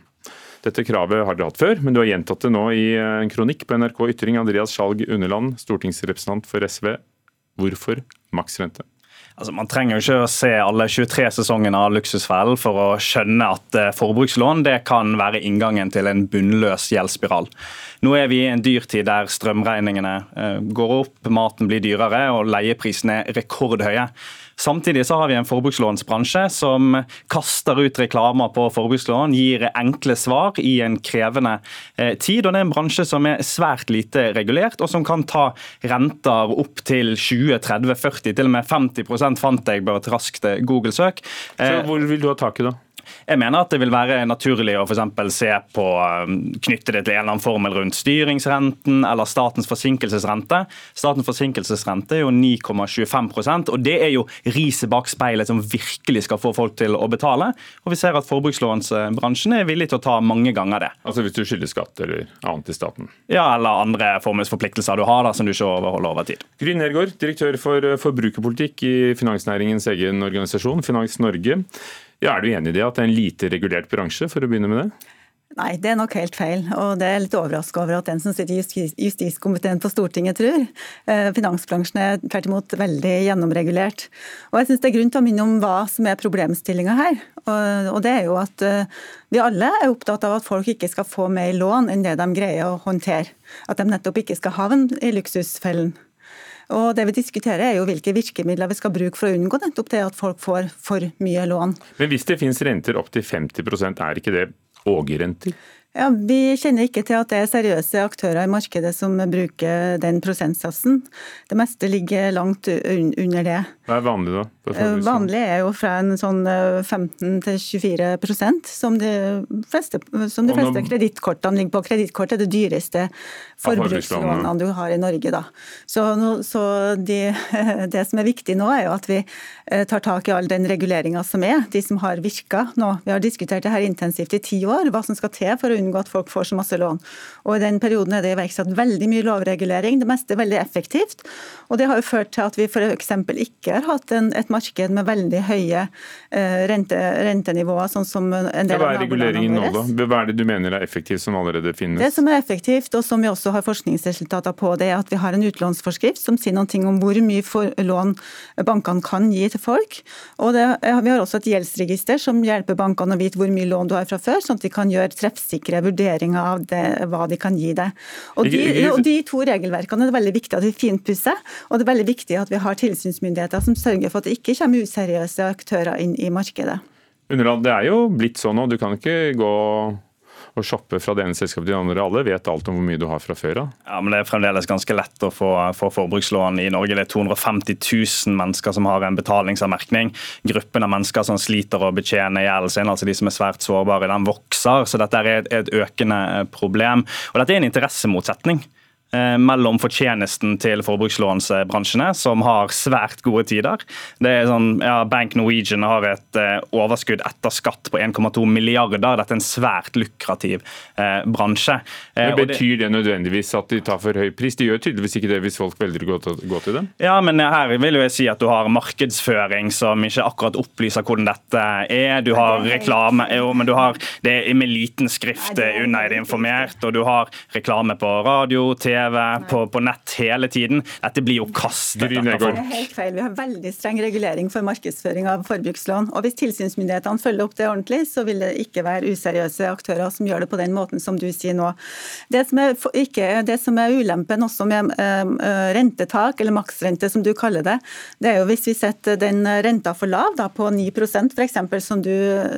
Dette kravet har dere hatt før, men du har gjentatt det nå i en kronikk på NRK Ytring. Andreas Skjalg Underland, stortingsrepresentant for SV. Hvorfor maksrente? Altså, man trenger jo ikke å se alle 23 sesongene av Luksusfellen for å skjønne at eh, forbrukslån det kan være inngangen til en bunnløs gjeldsspiral. Nå er vi i en dyrtid der strømregningene eh, går opp, maten blir dyrere og leieprisene er rekordhøye. Samtidig så har vi en forbrukslånsbransje som kaster ut reklamer på forbrukslån, gir enkle svar i en krevende eh, tid. og Det er en bransje som er svært lite regulert, og som kan ta renter opp til 20-30-40, til og med 50 fant jeg bare et raskt Google-søk. Så Hvor vil du ha tak i da? Jeg mener at det vil være naturlig å for se på um, knytte det til en eller annen formel rundt styringsrenten eller statens forsinkelsesrente. Statens forsinkelsesrente er jo 9,25% og det er jo riset bak speilet som virkelig skal få folk til å betale. Og vi ser at forbrukslånsbransjen er villig til å ta mange ganger det. Altså hvis du skylder skatt eller annet til staten? Ja, eller andre formuesforpliktelser du har da, som du ikke overholder over tid. Gry Nergård, direktør for eh, forbrukerpolitikk i finansnæringens egen organisasjon, Finans Norge. Ja, er du enig i det at det er en lite regulert bransje, for å begynne med det? Nei, det er nok helt feil. Og det er litt overraska over at den som sitter i justiskomiteen på Stortinget tror. Eh, finansbransjen er tvert imot veldig gjennomregulert. Og jeg syns det er grunn til å minne om hva som er problemstillinga her. Og det er jo at eh, vi alle er opptatt av at folk ikke skal få mer lån enn det de greier å håndtere. At de nettopp ikke skal havne i luksusfellen. Og Det vi diskuterer er jo hvilke virkemidler vi skal bruke for å unngå nettopp det at folk får for mye lån. Men hvis det finnes renter opp til 50% er ikke det ågerrenter? Ja, Vi kjenner ikke til at det er seriøse aktører i markedet som bruker den prosentsatsen. Det meste ligger langt under det. Hva er vanlig, da? Eh, vanlig er jo fra en sånn 15 til 24% som de fleste, som de fleste kredittkortene ligger på. Kredittkort er det dyreste forbrukslånene du har i Norge. Da. Så, så de, det som er viktig nå, er jo at vi eh, tar tak i all den reguleringa som er, de som har virka nå. Vi har diskutert det her intensivt i ti år, hva som skal til for å unngå at folk får så masse lån. Og I den perioden er det iverksatt veldig mye lovregulering, det meste er veldig effektivt. Og det har jo ført til at vi f.eks. ikke har hatt en, et marked marked med veldig høye eh, rente, rentenivåer. sånn som en del Hva er reguleringen nå? Hva er det du mener er effektivt som allerede finnes? Det som er effektivt, og som vi også har forskningsresultater på, det er at vi har en utlånsforskrift som sier noe om hvor mye lån bankene kan gi til folk. Og det, Vi har også et gjeldsregister som hjelper bankene å vite hvor mye lån du har fra før, sånn at de kan gjøre treffsikre vurderinger av det, hva de kan gi deg. Og de, og de to regelverkene er det veldig viktig at vi finpusser, og det er veldig viktig at vi har tilsynsmyndigheter som sørger for at det ikke ikke kommer useriøse aktører inn i markedet. Underland, det er jo blitt sånn nå. Du kan ikke gå å shoppe fra det ene selskapet til det andre. Alle vet alt om hvor mye du har fra før av. Ja, men Det er fremdeles ganske lett å få, få, forbrukslån i Norge. Det er 250 000 mennesker som har en betalingsanmerkning. Gruppen av mennesker som sliter å betjene gjelden sin, altså de som er svært sårbare, den vokser. Så dette er et, et økende problem. Og dette er en interessemotsetning. Eh, mellom fortjenesten til forbrukslånsbransjene, som har svært gode tider. Det er sånn, ja, Bank Norwegian har et uh, overskudd etter skatt på 1,2 milliarder. Dette er en svært lukrativ eh, bransje. Uh, men Betyr det, det nødvendigvis at de tar for høy pris? De gjør tydeligvis ikke det hvis folk velger å gå til, gå til dem? Ja, men her vil jo jeg si at du har markedsføring som ikke akkurat opplyser hvordan dette er. Du har reklame jo, men du har, Det med liten skrift under det informert, og du har reklame på radio, TV TV, på, på, nett hele tiden. Dette blir jo kastet etter folk. Det er helt feil. Vi har veldig streng regulering for markedsføring av forbrukslån. Og Hvis tilsynsmyndighetene følger opp det ordentlig, så vil det ikke være useriøse aktører som gjør det på den måten som du sier nå. Det som er, ikke, det som er ulempen også med uh, rentetak, eller maksrente som du kaller det, det er jo hvis vi setter den renta for lav, da på 9% f.eks., som du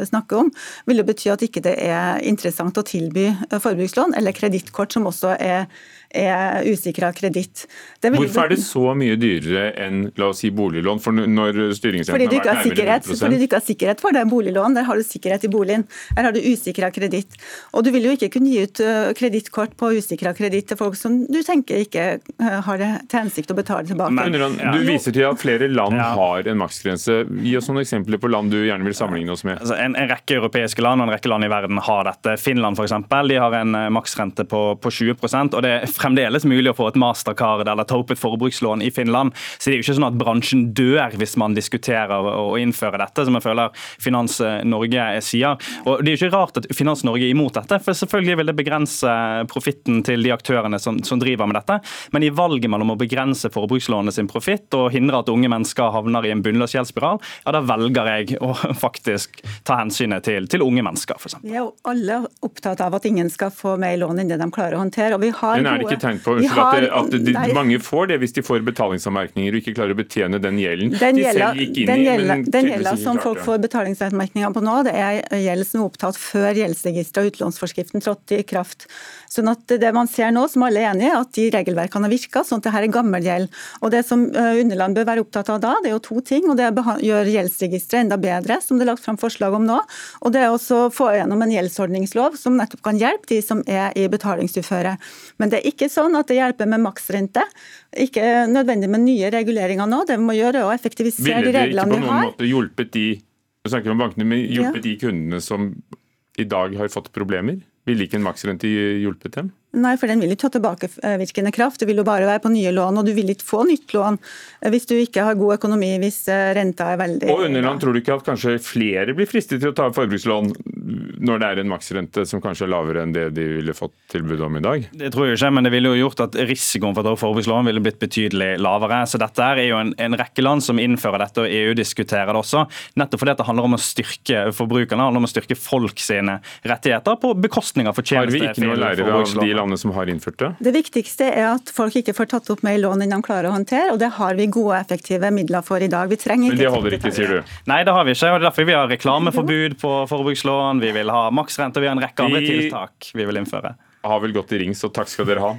snakker om, vil det bety at ikke det er interessant å tilby forbrukslån eller kredittkort, som også er er usikra kreditt. Hvorfor er det så mye dyrere enn la oss si boliglån? For når fordi du, ikke har sikkerhet, fordi du ikke har sikkerhet for det. Boliglån, der har du sikkerhet i boligen. Her har du usikra kreditt. Og du vil jo ikke kunne gi ut kredittkort på usikra kreditt til folk som du tenker ikke har det til hensikt å betale tilbake. Men, du viser til at flere land har en maksgrense. Gi oss noen eksempler på land du gjerne vil sammenligne oss med. Altså, en, en, rekke europeiske land og en rekke land i verden har dette. Finland for eksempel, De har en maksrente på, på 20% og det er fremdeles mulig å få et mastercard eller ta opp et forbrukslån i Finland. Så det er jo ikke sånn at bransjen dør hvis man diskuterer å innføre dette, som jeg føler Finans Norge sier. Og Det er jo ikke rart at Finans Norge er imot dette, for selvfølgelig vil det begrense profitten til de aktørene som, som, driver med dette. Men i valget mellom å begrense forbrukslånet sin profitt og hindre at unge mennesker havner i en bunnløs gjeldsspiral, ja, da velger jeg å faktisk ta hensynet til, til unge mennesker, f.eks. Vi er jo alle opptatt av at ingen skal få mer lån enn det de klarer å håndtere. og vi har Men er det ikke tegn på unnskyld, har, at, det, at de, mange får det hvis de får betalingsanmerkninger og ikke klarer å betjene den gjelden den de selv gikk inn den i. Den gjelda som folk får betalingsanmerkninger på nå, det er gjeld som er opptatt før gjeldsregisteret og utlånsforskriften trådte i kraft. Sånn at Det man ser nå, som alle er enige at de regelverkene har virka, sånn at det her er gammel gjeld. Og Det som eh, Underland bør være opptatt av da, det er jo to ting. og Det å gjøre gjeldsregisteret enda bedre, som det er lagt fram forslag om nå. Og det er også å få gjennom en gjeldsordningslov som nettopp kan hjelpe de som er i betalingsuføre. Men det er ikke sånn at det hjelper med maksrente. Ikke nødvendig med nye reguleringer nå. Det vi må gjøre er å effektivisere de reglene vi har. Ville det ikke på noen måte hjulpet de, snakker om bankene, men hjulpet ja. de kundene som i dag har fått problemer? Ville ikke en maksrente hjulpet dem? Nei, for den vil ikke ha tilbakevirkende kraft. Det vil jo bare være på nye lån, og du vil ikke få nytt lån hvis du ikke har god økonomi, hvis eh, renta er veldig Og Underland, tror du ikke at kanskje flere blir fristet til å ta forbrukslån når det er en maksrente som kanskje er lavere enn det de ville fått tilbud om i dag? Det tror jeg ikke, men det ville jo gjort at risikoen for å ta forbrukslån ville blitt betydelig lavere. Så dette er jo en, en rekke land som innfører dette, og EU diskuterer det også. Nettopp fordi det handler om å styrke forbrukerne, handler om å styrke folk sine rettigheter på bekostning av fortjeneste. Har vi ikke noe å lære av de landene som har innført det? Det viktigste er at folk ikke får tatt opp mer lån enn de klarer å håndtere, og det har vi gode, effektive midler for i dag. Vi trenger ikke Men det holder ikke, sier du? Nei, det har vi ikke. og det er Derfor vi har reklameforbud på forbrukslån, vi vil ha maksrente, og vi har en rekke andre tiltak vi vil innføre har vel gått i ring, så takk skal dere ha.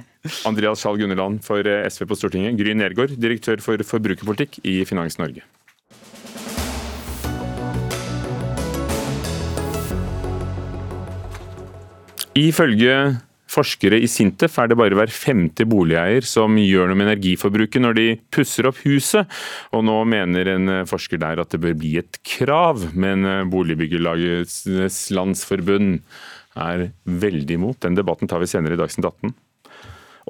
Andreas Skjalg Gunderland for eh, SV på Stortinget. Gry Nergård, direktør for forbrukerpolitikk i Finans Norge. Ifølge forskere i Sintef er det bare hver femte boligeier som gjør noe med energiforbruket når de pusser opp huset, og nå mener en forsker der at det bør bli et krav, men Boligbyggelagets landsforbund er veldig imot. Den debatten tar vi senere i Dagsnytt 18.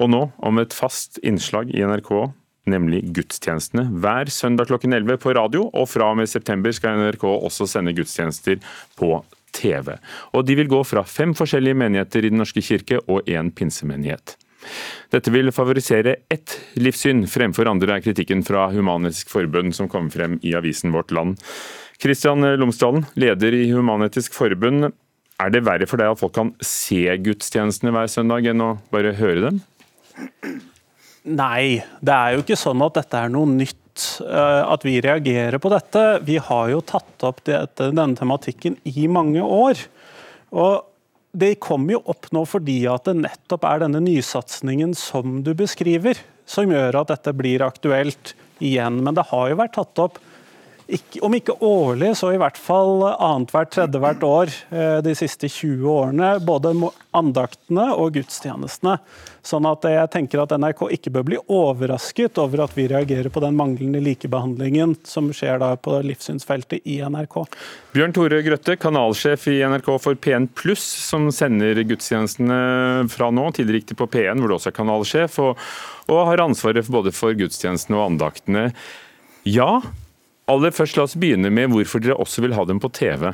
Og nå om et fast innslag i NRK, nemlig gudstjenestene. Hver søndag klokken 11 på radio, og fra og med september skal NRK også sende gudstjenester på TV. Og de vil gå fra fem forskjellige menigheter i Den norske kirke og én pinsemenighet. Dette vil favorisere ett livssyn fremfor andre, er kritikken fra Human-Etisk Forbund som kom frem i avisen Vårt Land. Kristian Lomsdalen, leder i Human-Etisk Forbund. Er det verre for deg at folk kan se gudstjenestene hver søndag, enn å bare høre dem? Nei, det er jo ikke sånn at dette er noe nytt Eh, at vi reagerer på dette. Vi har jo tatt opp dette, denne tematikken i mange år. Og det kommer jo opp nå fordi at det nettopp er denne nysatsingen som du beskriver, som gjør at dette blir aktuelt igjen. Men det har jo vært tatt opp ikke, om ikke årlig, så i hvert fall annethvert, tredje hvert år eh, de siste 20 årene. Både andaktene og gudstjenestene. Sånn at jeg tenker at NRK ikke bør bli overrasket over at vi reagerer på den manglende likebehandlingen som skjer da på livssynsfeltet i NRK. Bjørn Tore Grøtte, kanalsjef i NRK for P1 Pluss, som sender gudstjenestene fra nå. Tidligere gikk det på P1, hvor du også er kanalsjef, og, og har ansvaret både for gudstjenestene og andaktene. Ja, Aller først, La oss begynne med hvorfor dere også vil ha dem på TV.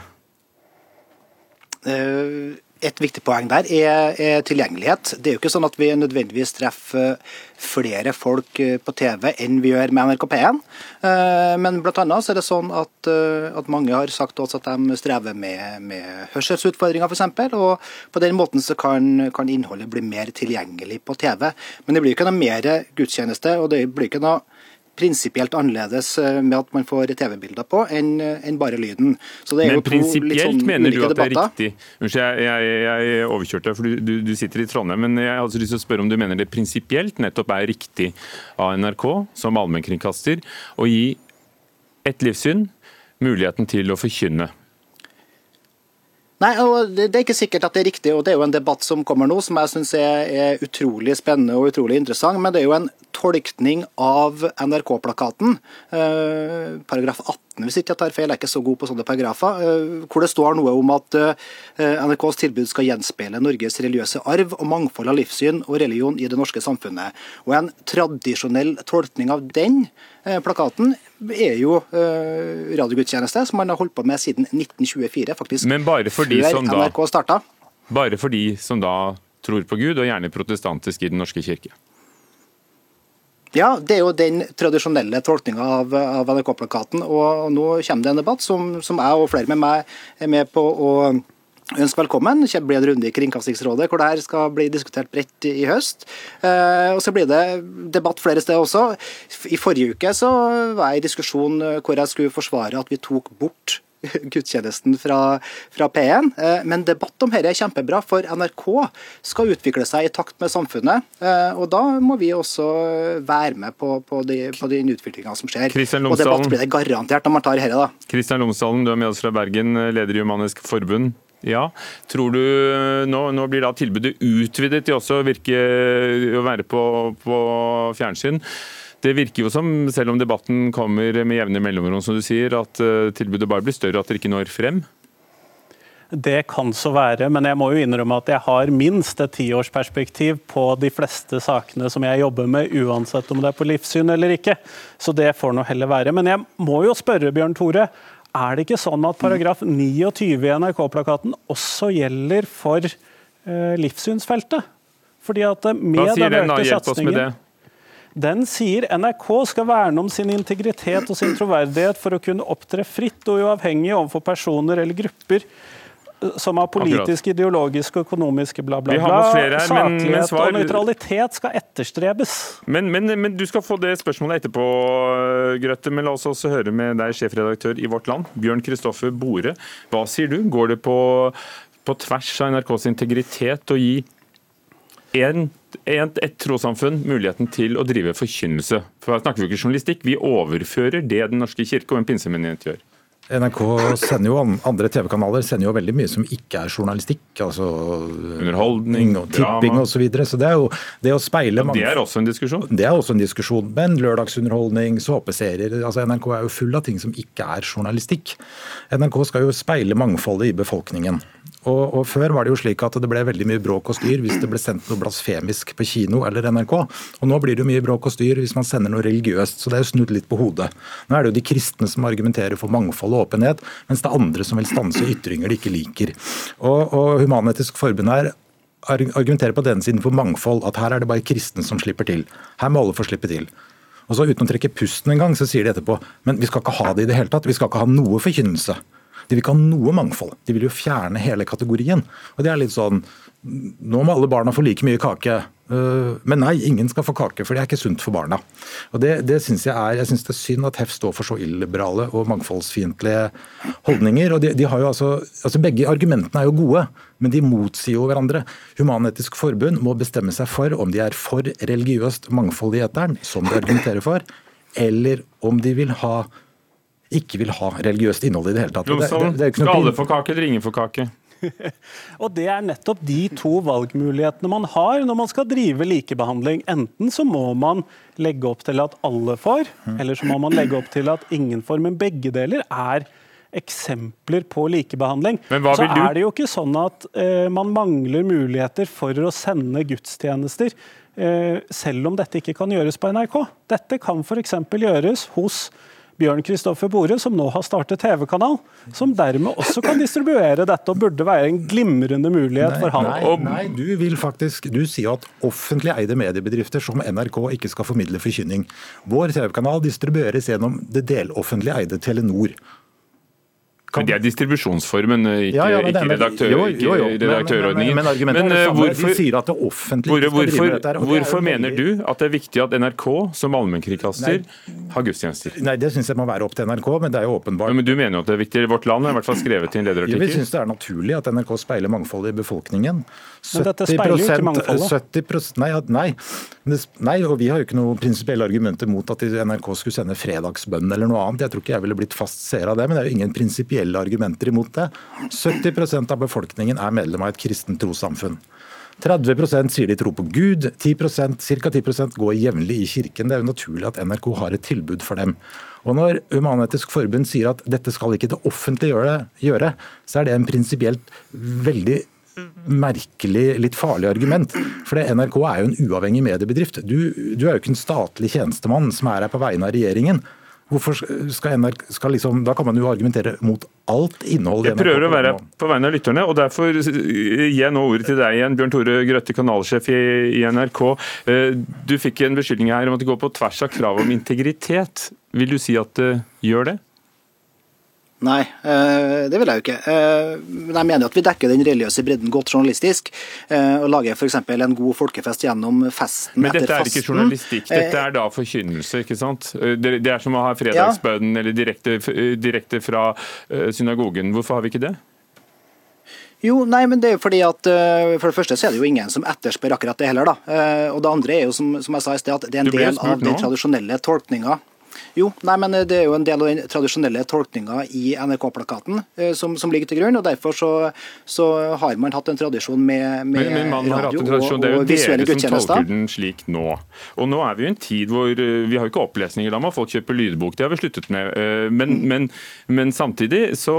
Eh, et viktig poeng der er, tilgjengelighet. Det er jo ikke sånn at vi nødvendigvis treffer flere folk eh, på TV enn vi gjør med NRK P1. Eh, men blant annet er det sånn at, at mange har sagt oss at de strever med, med hørselsutfordringer f.eks. Og på den måten så kan, kan, innholdet bli mer tilgjengelig på TV. Men det blir ikke noe mer gudstjeneste, og det blir ikke noe prinsipielt annerledes eh, med at man får TV-bilder på, enn eh, en bare lyden. Men prinsipielt sånn mener du at det er riktig? Unnskyld, jeg, jeg, jeg overkjørte deg, for du, du, sitter i Trondheim. Men jeg hadde lyst til å spørre om du mener det prinsipielt nettopp er riktig av NRK som allmennkringkaster å gi et livssyn muligheten til å forkynne Nei, og Det er ikke sikkert at det er riktig, og det er jo en debatt som kommer nå som jeg syns er, er, utrolig spennende og utrolig interessant. Men det er jo en tolkning av NRK-plakaten, eh, paragraf 18 hvis ikke jeg tar feil, jeg er ikke så god på sånne paragrafer, eh, hvor det står noe om at eh, NRKs tilbud skal gjenspeile Norges religiøse arv og mangfold av livssyn og religion i det norske samfunnet. Og En tradisjonell tolkning av den Eh, plakaten er jo eh, radiogudstjeneste, som man har holdt på med siden 1924, faktisk Men bare for de som starta. Bare for de som da tror på Gud, og gjerne protestantisk i Den norske kirke? Ja, det er jo den tradisjonelle tolkninga av, av NRK-plakaten. Og, nå kommer det en debatt som, som jeg og flere med meg er med på å Ønsk velkommen. Det blir en runde i Kringkastingsrådet hvor dette skal bli diskutert bredt i høst. Eh, og Så blir det debatt flere steder også. I forrige uke så var jeg i diskusjon eh, hvor jeg skulle forsvare at vi tok bort gudstjenesten fra, fra P1. Eh, men debatt om dette er kjempebra, for NRK skal utvikle seg i takt med samfunnet. Og da må vi også være med på, på, de, på den utviklinga som skjer. Og debatt blir det garantert når man tar dette. da. Kristian Lomsdalen, du er med oss fra Bergen, leder i Humanisk Forbund. Ja, tror du Nå, nå blir da tilbudet utvidet til også virke å være på, på, fjernsyn. Det virker jo som, selv om debatten kommer med jevne mellomrom, som du sier, at uh, tilbudet bare blir større, at dere ikke når frem? Det kan så være, men jeg må jo innrømme at jeg har minst et tiårsperspektiv på de fleste sakene som jeg jobber med, uansett om det er på livssyn eller ikke. Så det får nå heller være. Men jeg må jo spørre, Bjørn Tore. Er det ikke sånn at paragraf 29 i NRK-plakaten også gjelder for eh, livssynsfeltet? Fordi at eh, med Hva sier den da? Hjelp oss med det. Den sier NRK skal verne om sin integritet og sin troverdighet for å kunne opptre fritt og uavhengig overfor personer eller grupper som har politisk, ideologisk og økonomiske bla, bla, bla. Saklighet og nøytralitet skal etterstrebes. Men, men, men, Du skal få det spørsmålet etterpå, Grøtte. Men la oss også høre med deg, sjefredaktør i Vårt Land, Bjørn Kristoffer Bore. Hva sier du? Går det på, på tvers av NRKs integritet å gi en, en, et trossamfunn muligheten til å drive forkynnelse? For Her snakker vi ikke journalistikk, vi overfører det Den norske kirke og en pinsemenighet gjør. NRK sender jo andre TV-kanaler sender jo veldig mye som ikke er journalistikk. altså Underholdning, og tipping osv. Så, videre. så det er jo det å speile mange, Det er også en diskusjon? Det er også en diskusjon. Men lørdagsunderholdning, såpeserier altså NRK er jo full av ting som ikke er journalistikk. NRK skal jo speile mangfoldet i befolkningen. Og, og, Før var det jo slik at det ble veldig mye bråk og styr hvis det ble sendt noe blasfemisk på kino eller NRK. Og Nå blir det jo mye bråk og styr hvis man sender noe religiøst. Så det er jo snudd litt på hodet. Nå er det jo de kristne som argumenterer for mangfold og åpenhet, mens det er andre som vil stanse ytringer de ikke liker. Og, og Human-Etisk Forbund her argumenterer på denne siden for mangfold, at her er det bare kristne som slipper til. Her må alle få slippe til. Og så Uten å trekke pusten en gang, så sier de etterpå men vi skal ikke ha det i det hele tatt. Vi skal ikke ha noe forkynnelse. De vil ikke ha noe mangfold. De vil jo fjerne hele kategorien. Og det er litt sånn Nå må alle barna få like mye kake. Eh, men nei, ingen skal få kake, for det er ikke sunt for barna. Og Det, det synes jeg, er, jeg synes det er synd at HEF står for så illiberale og mangfoldsfiendtlige holdninger. og de, de har jo altså, altså Begge argumentene er jo gode, men de motsier jo hverandre. Human-Etisk Forbund må bestemme seg for om de er for religiøst mangfold i eteren, som de argumenterer for, eller om de vil ha ikke vil ha religiøst innhold i det hele tatt. Jonsson, skal alle få kake eller ingen få kake? og Det er nettopp de to valgmulighetene man har når man skal drive likebehandling. Enten så må man legge opp til at alle får, eller så må man legge opp til at ingen får. Men begge deler er eksempler på likebehandling. Men hva så vil du? er det jo ikke sånn at uh, man mangler muligheter for å sende gudstjenester. Uh, selv om dette ikke kan gjøres på NRK. Dette kan f.eks. gjøres hos Bjørn Kristoffer Bore, som nå har startet TV-kanal, som dermed også kan distribuere dette, og burde være en glimrende mulighet nei, for han. Nei, nei, du vil faktisk, du sier at offentlig eide mediebedrifter som NRK ikke skal formidle forkynning. Vår TV-kanal distribueres gjennom det deloffentlig eide Telenor. Men Det er distribusjonsformen, ikke, ja, ja, ikke, redaktør, jo, jo, jo. ikke redaktørordningen. Men, men, men, men, men eh, hvorfor, de sier at det offentlige hvor, hvorfor, dette, hvorfor mener du at det er viktig at NRK som allmennkringkaster har gudstjenester? Nei, Det syns jeg må være opp til NRK, men det er jo åpenbart. men Du mener jo at det er viktig? Vårt Land har i hvert fall skrevet i en lederartikkel. Vi syns det er naturlig at NRK speiler mangfoldet i befolkningen. 70 men dette speiler jo ikke mangfoldet. 70 nei, nei, nei, og vi har jo ikke noen prinsipielle argumenter mot at NRK skulle sende fredagsbønn eller noe annet. Jeg tror ikke jeg ville blitt fast seer av det, men det er jo ingen prinsipielle argumenter imot det. 70% av befolkningen er medlem av et kristent trossamfunn. 30% sier de tror på Gud, 10% ca. 10% går jevnlig i kirken. Det er jo naturlig at NRK har et tilbud for dem. Og Når Human-Etisk Forbund sier at dette skal ikke det offentlige gjøre så er det en prinsipielt veldig merkelig, litt farlig argument. For NRK er jo en uavhengig mediebedrift. Du, du er jo ikke en statlig tjenestemann som er her på vegne av regjeringen. Hvorfor skal NRK, skal liksom, Da kan man jo argumentere mot alt innhold Jeg prøver å være på vegne av lytterne, og derfor gir jeg nå ordet til deg igjen, Bjørn Tore Grøtte, kanalsjef i, i NRK. Eh, du fikk en beskyldning her om at det går på tvers av kravet om integritet. Vil du si at det gjør det? Nei, eh, det vil jeg jo ikke. Eh, men jeg mener at vi dekker den religiøse bredden godt journalistisk. Eh, og lager f.eks. en god folkefest gjennom festen Men etter fasten. Men dette er ikke journalistikk, dette er da forkynnelse, ikke sant? Det er som å ha fredagsbønnen ja. eller direkte, direkte fra synagogen. Hvorfor har vi ikke det? Jo, nei, men det er jo fordi at For det første så er det jo ingen som etterspør akkurat det heller. da. Og det andre er jo, som, som jeg sa i sted, at det er en del av den tradisjonelle tolkninga jo, nei, men det er jo en del av den tradisjonelle tolkninga i NRK-plakaten eh, som, som, ligger til grunn. og Derfor så, så, har man hatt en tradisjon med, med men, men man radio og, og, og visuelle gudstjenester. Det er jo dere som tolker den slik nå. Og nå er vi i en tid hvor eh, vi har jo ikke opplesninger, da må folk kjøpe lydbok. Det har vi sluttet med. Eh, men, mm. men, men samtidig så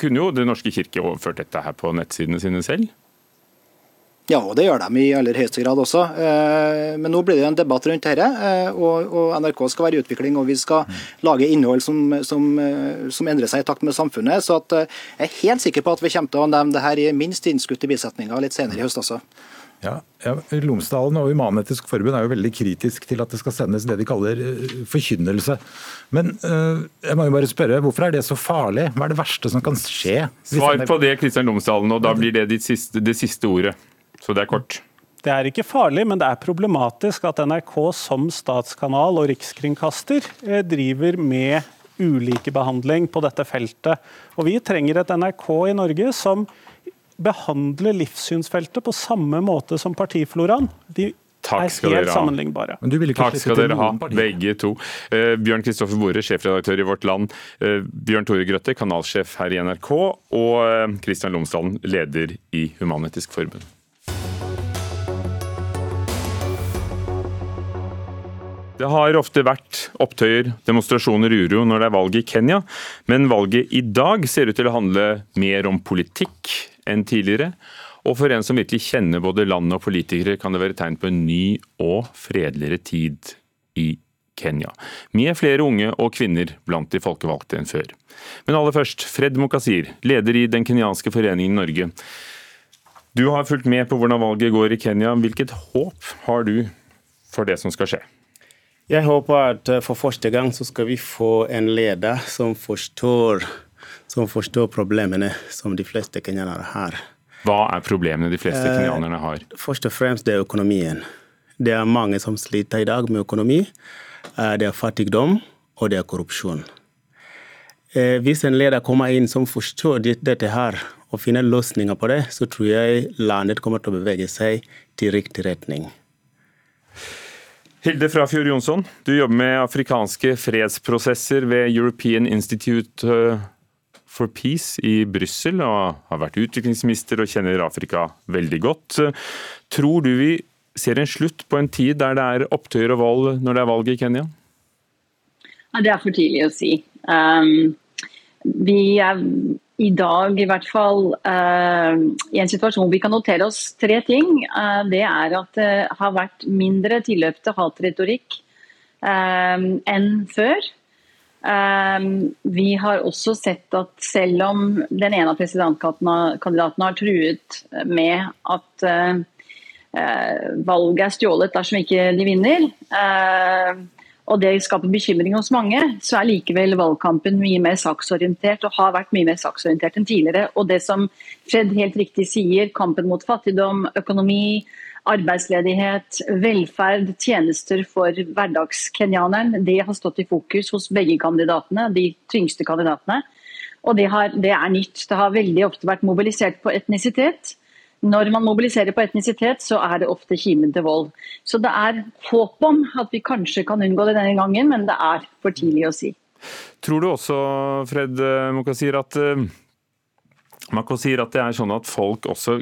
kunne jo Den norske kirke overført dette her på nettsidene sine selv? Ja, og det gjør de i aller høyeste grad også. Eh, men nå blir det en debatt rundt dette, eh, og NRK skal være i utvikling. Og vi skal lage innhold som, som, eh, som endrer seg i takt med samfunnet. Så jeg er helt sikker på at vi kommer til å nevne det her i minst innskutte bisetninger litt senere i høst også. Ja, ja, Lomsdalen og Human-Etisk Forbund er jo veldig kritisk til at det skal sendes det de kaller forkynnelse. Men uh, jeg må jo bare spørre, hvorfor er det så farlig? Hva er det verste som kan skje? Svar på det, Kristian Lomsdalen, og da blir det det siste, det siste ordet. Så det er kort. Det er ikke farlig, men det er problematisk at NRK som statskanal og rikskringkaster eh, driver med ulikebehandling på dette feltet. Og Vi trenger et NRK i Norge som behandler livssynsfeltet på samme måte som partifloraen. De Takk skal er helt sammenlignbare. Takk skal dere ha, begge to. Uh, Bjørn Kristoffer Bore, sjefredaktør i Vårt Land. Uh, Bjørn Tore Grøtte, kanalsjef her i NRK. Og Kristian uh, Lomsdalen, leder i Human-Etisk Forbund. Det har ofte vært opptøyer, demonstrasjoner, uro når det er valg i Kenya, men valget i dag ser ut til å handle mer om politikk enn tidligere. Og for en som virkelig kjenner både land og politikere, kan det være tegn på en ny og fredeligere tid i Kenya. Med flere unge og kvinner blant de folkevalgte enn før. Men aller først, Fred Mokasir, leder i den kenyanske foreningen Norge. Du har fulgt med på hvordan valget går i Kenya. Hvilket håp har du for det som skal skje? Jeg håper at eh, for første gang så skal vi få en leder som forstår som forstår problemene som de fleste kenyanere har. Hva er problemene de fleste Eh, kenyanerne har? Først og fremst det er økonomien. Det er mange som sliter i dag med økonomi. Eh, Det er fattigdom, og det er korrupsjon. Hvis en leder kommer inn som forstår dette her, og finner løsninger på det, så tror jeg landet kommer til å bevege seg til riktig retning. Hilde Frafjord Jonsson, du jobber med afrikanske fredsprosesser ved European Institute uh, for Peace i Brussel, og har vært utviklingsminister og kjenner Afrika veldig godt. Tror du vi ser en slutt på en tid der det er opptøyer og vold når det er valg i Kenya? Ja, det er for tidlig å si. Um, vi er i dag i hvert fall uh, i en situasjon hvor vi kan notere oss tre ting. Uh, det er at det har vært mindre tilløp til hatretorikk uh, enn før. Vi har også sett at selv om den ene av presidentkandidatene har truet med at valget er stjålet dersom ikke de vinner, og det skaper bekymring hos mange, så er likevel valgkampen mye mer saksorientert og har vært mye mer saksorientert enn tidligere. Og det som Fred helt riktig sier, kampen mot fattigdom, økonomi, arbeidsledighet, velferd, tjenester for hverdagskenyaneren, det har stått i fokus hos begge kandidatene, de tyngste kandidatene. Og det, har, det er nytt. Det har veldig ofte vært mobilisert på etnisitet. Når man mobiliserer på etnisitet, så er det ofte kimen til vold. Så det er håp om at vi kanskje kan unngå det denne gangen, men det er for tidlig å si. Tror du også, Fred Mokasir, at, uh, Makosir, at det er sånn at folk også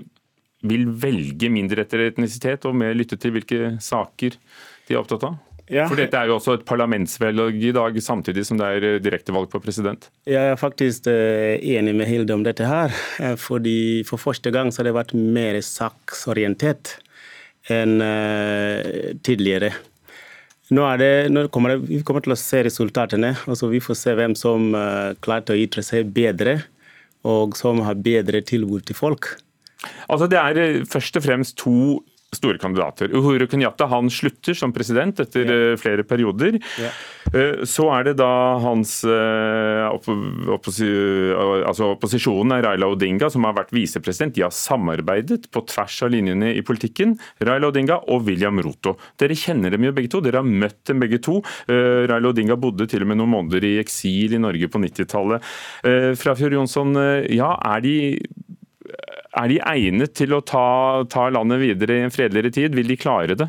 vil velge mindre etter etnisitet og mer lytte til hvilke saker de er opptatt av? Ja. For dette er jo også et parlamentsvalg i dag, samtidig som det er eh, direktevalg på president. Jeg er faktisk eh, enig med Hilde om dette her. eh, fordi For første gang så har det vært mer saksorientert enn tidligere. Nå, er det, nå kommer det, vi kommer til å se resultatene. altså Vi får se hvem som klarte å ytre seg bedre, og som har bedre tilbud til folk. Altså Det er først og fremst to store kandidater. Uhuru Kenyatta han slutter som president etter yeah. flere perioder. Yeah. Så er det da hans eh, opposi, altså Opposisjonen er Raila Odinga, som har vært visepresident. De har samarbeidet på tvers av linjene i politikken. Raila Odinga og William Ruto. Dere kjenner dem jo begge to. Dere har møtt dem begge to. Eh, Raila Odinga bodde til og med noen måneder i eksil i Norge på 90-tallet. Fra Frafjord Jonsson, eh, ja, er de er de egnet til å ta, ta, landet videre i en fredeligere tid? Vil de klare det?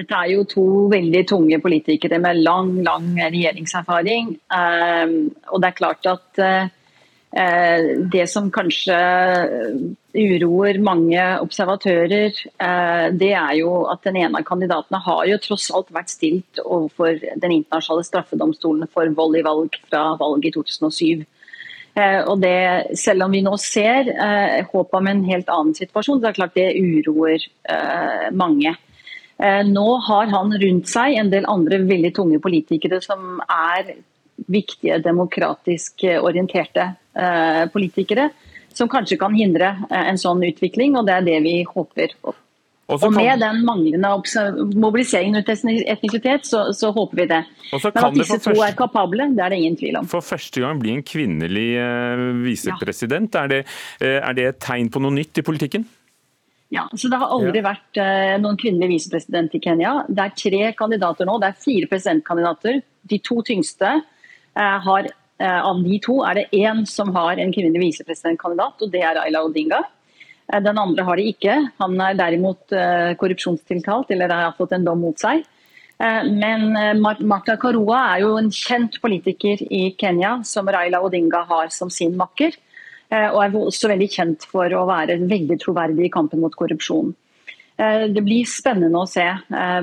Dette er jo to veldig tunge politikere med lang lang regjeringserfaring. Um, og det er klart at uh, det som kanskje uroer mange observatører, uh, det er jo at den ene av kandidatene har jo tross alt vært stilt overfor den internasjonale straffedomstolen for vold i valg fra valget i 2007. Uh, og det, selv om vi nå ser håp om en helt annen situasjon, det er klart det uroer mange. Nå har han rundt seg en del andre veldig tunge politikere som er viktige demokratisk orienterte eh, politikere, som kanskje kan hindre eh, en sånn utvikling, og det er det vi håper på. Og med den manglende mobiliseringen rundt etnisitet, så, så, håper vi det. Men at disse to er kapable, det er det ingen tvil om. For første gang bli en kvinnelig eh, visepresident, ja. er, det, er det et tegn på noe nytt i politikken? Ja, så Det har aldri ja. vært uh, noen kvinnelig visepresident i Kenya. Det er tre kandidater nå, det er fire presidentkandidater. De to tyngste har Av de to er det én som har en kvinnelig visepresidentkandidat, og det er Ayla Odinga. Den andre har de ikke. Han er derimot korrupsjonstiltalt, eller har fått en dom mot seg. Men Martha Karua er jo en kjent politiker i Kenya, som Raila Odinga har som sin makker og er også veldig kjent for å være veldig troverdig i kampen mot korrupsjon. Det blir spennende å se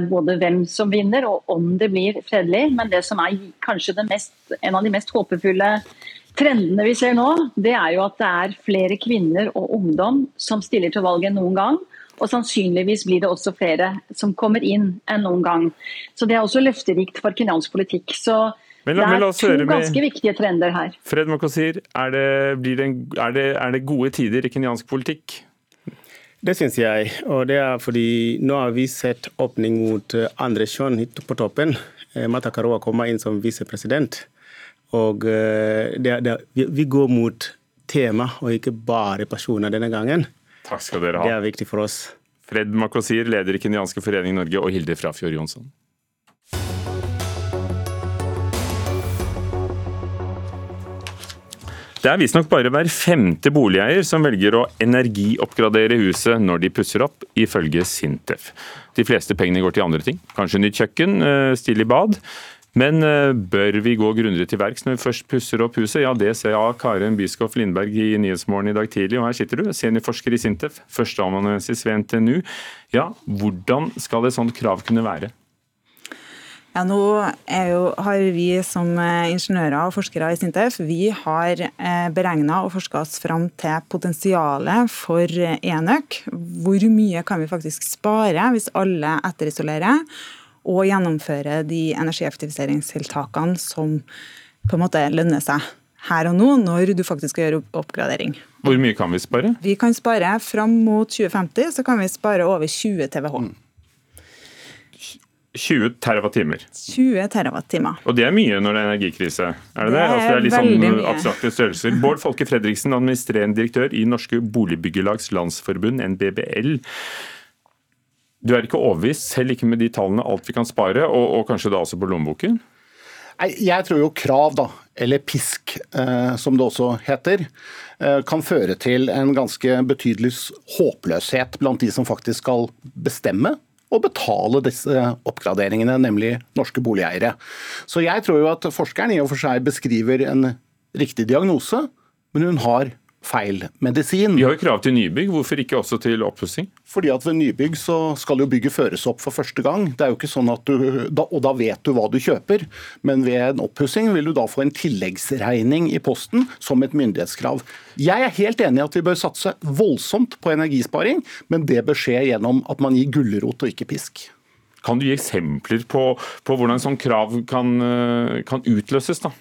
både hvem som vinner og om det blir fredelig. Men det som er kanskje mest, en av de mest håpefulle trendene vi ser nå, det er jo at det er flere kvinner og ungdom som stiller til valg enn noen gang. Og sannsynligvis blir det også flere som kommer inn enn noen gang. Så det er også løfterikt for kenyansk politikk. Så men, det er to ganske viktige trender her. Fred Mokosir, er det, det er, det, er det, gode tider i kenyansk politikk? Det syns jeg. Og det er fordi nå har vi sett åpning mot andre kjønn på toppen. Mata Karoa kommer inn som visepresident. Og det, det, vi går mot tema, og ikke bare personer denne gangen. Takk skal dere ha. Det er viktig for oss. Fred Makosir, leder i Kenyanske forening Norge, og Hilde Frafjord Jonsson. Det er visstnok bare hver femte boligeier som velger å energioppgradere huset når de pusser opp, ifølge Sintef. De fleste pengene går til andre ting, kanskje nytt kjøkken, eh, stille i bad. Men eh, bør vi gå grundigere til verks når vi først pusser opp huset? Ja, det ser jeg av Karen Byskoff Lindberg i Nyhetsmorgen i dag tidlig, og her sitter du, seniorforsker i Sintef, førsteamanuensis ved NTNU. Ja, hvordan skal et sånt krav kunne være? Ja, nå jo, har vi som eh, ingeniører og forskere i Sintef vi har eh, beregna og forska oss fram til potensialet for enøk. Hvor mye kan vi faktisk spare hvis alle etterisolerer og gjennomføre de energieffektiviseringstiltakene som på en måte lønner seg her og nå, når du faktisk skal gjøre oppgradering. Hvor mye kan vi spare? Vi kan spare Fram mot 2050 så kan vi spare over 20 TWh. 20 terawattimer. 20 terawattimer. Og det er mye når det er energikrise, er det det? det? Altså, det er litt sånn abstrakte størrelser. Bård Folke Fredriksen, administrerende direktør i Norske Boligbyggelags Landsforbund, NBBL. Du er ikke overbevist, selv ikke med de tallene, alt vi kan spare, og, og kanskje da også på lommeboken? Jeg tror jo krav, da, eller pisk eh, som det også heter, eh, kan føre til en ganske betydelig håpløshet blant de som faktisk skal bestemme og betale disse oppgraderingene, nemlig norske boligeiere. Så jeg tror jo at forskeren i og for seg beskriver en riktig diagnose, men hun har feil medisin. Vi har jo krav til nybygg, hvorfor ikke også til oppussing? Fordi at ved nybygg så skal jo bygget føres opp for første gang. Det er jo ikke sånn at du, Og da vet du hva du kjøper. Men ved en oppussing vil du da få en tilleggsregning i posten som et myndighetskrav. Jeg er helt enig i at vi bør satse voldsomt på energisparing, men det bør skje gjennom at man gir gulrot og ikke pisk. Kan du gi eksempler på, på hvordan sånn krav kan, eh, kan utløses? da?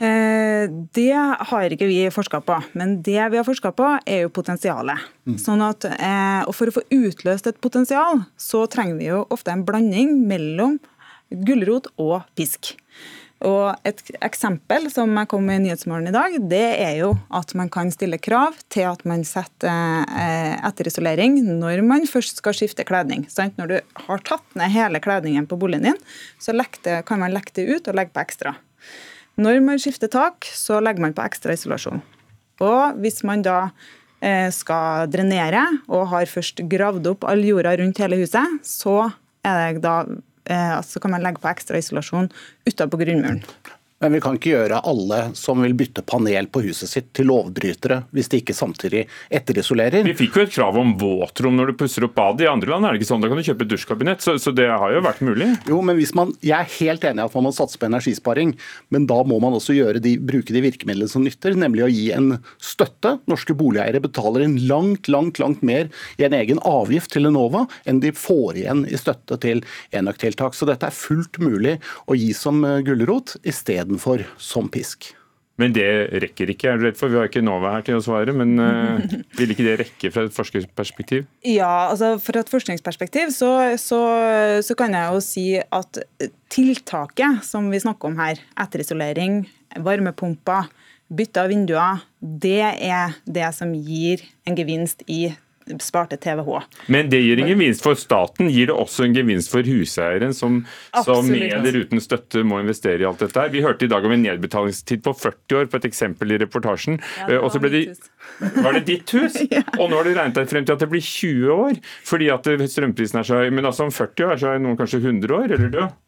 Eh, det har ikke vi forska på, men det vi har forska på, er jo potensialet. Mm. Sånn at, eh, og For å få utløst et potensial, så trenger vi jo ofte en blanding mellom gulrot og pisk. Og Et eksempel som jeg kom med i Nyhetsmorgen i dag, det er jo at man kan stille krav til at man setter eh, etterisolering når man først skal skifte kledning. Når du har tatt ned hele kledningen på boligen din, så kan man lekke det ut og legge på ekstra. Når man skifter tak, så legger man på ekstra isolasjon. Og hvis man da eh, skal drenere og har først gravd opp all jorda rundt hele huset, så, da, eh, så kan man legge på ekstra isolasjon utapå grunnmuren. Men vi kan ikke gjøre alle som vil bytte panel på huset sitt til lovbrytere, hvis de ikke samtidig etterisolerer. Vi fikk jo et krav om våtrom når du pusser opp badet. I andre land er det ikke sånn. Da kan du kjøpe dusjkabinett. Så, så, det har jo vært mulig. Jo, men hvis man, Jeg er helt enig i at man må satse på energisparing, men da må man også de, bruke de virkemidlene som nytter, nemlig å gi en støtte. Norske boligeiere betaler en langt, langt, langt mer i en egen avgift til Enova enn de får igjen i støtte til enøktiltak. Så dette er fullt mulig å gi som gulrot isteden istedenfor som pisk. Men det rekker ikke, er du redd for? Vi har ikke Nova her til å svare, men uh, vil ikke det rekke fra et forskningsperspektiv? Ja, altså fra et forskningsperspektiv så, så, så, kan jeg jo si at tiltaket som vi snakker om her, etterisolering, varmepumper, bytte av vinduer, det er det som gir en gevinst i sparte TVH. Men det gir en gevinst for staten. Gir det også en gevinst for huseieren, som, som med eller uten støtte må investere i alt dette her? Vi hørte i dag om en nedbetalingstid på 40 år på et eksempel i reportasjen. Ja, og så ble det var det ditt hus? ja. Og nå har du regnet deg frem til at det blir 20 år fordi at strømprisen er så høy. Men altså om 40 år så er noen kanskje 100 år, eller død?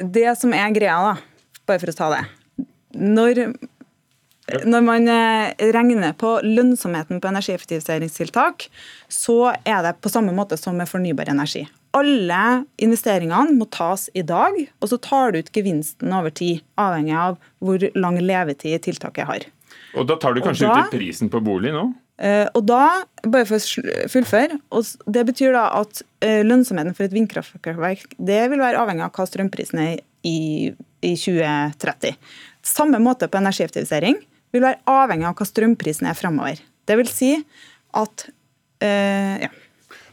Det som er greia, da, bare for å ta det Når når man eh, regner på lønnsomheten på energieffektiviseringstiltak, så er det på samme måte som med fornybar energi. Alle investeringene må tas i dag, og så tar du ut gevinsten over tid, avhengig av hvor lang levetid tiltaket har. Og Da tar du kanskje da, ut prisen på bolig nå? Eh, og da, bare for å fullføre, Det betyr da at eh, lønnsomheten for et vindkraftverk det vil være avhengig av hva strømprisen er i, i 2030. Samme måte på energieffektivisering vil være avhengig av hva strømprisen er framover. Det vil si at eh, ja.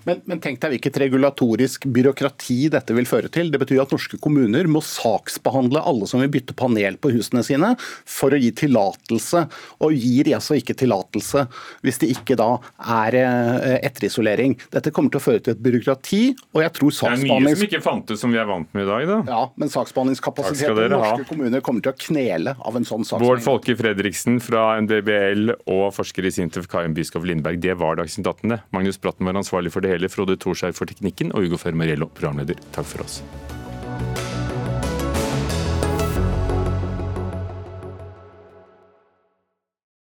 Men, men, tenk deg hvilket regulatorisk byråkrati dette vil føre til. Det betyr at norske kommuner må saksbehandle alle som vil bytte panel på husene sine, for å gi tillatelse. Og gir altså ikke tillatelse hvis det ikke da er eh, etterisolering. Dette kommer til å føre til et byråkrati, og jeg tror saksbehandlings... Det er mye som ikke fantes som vi er vant med i dag, da. Ja, men saksbehandlingskapasiteten i norske ha. kommuner kommer til å knele av en sånn saksbehandling. Bård Folke Fredriksen fra NDBL og forsker i Sintef Karin Byskov Lindberg, det var Dagsnytt 18. Magnus Bratten var ansvarlig for det hele, Frode Thorshaug for teknikken og Ugo Fermariello, programleder. Takk for oss.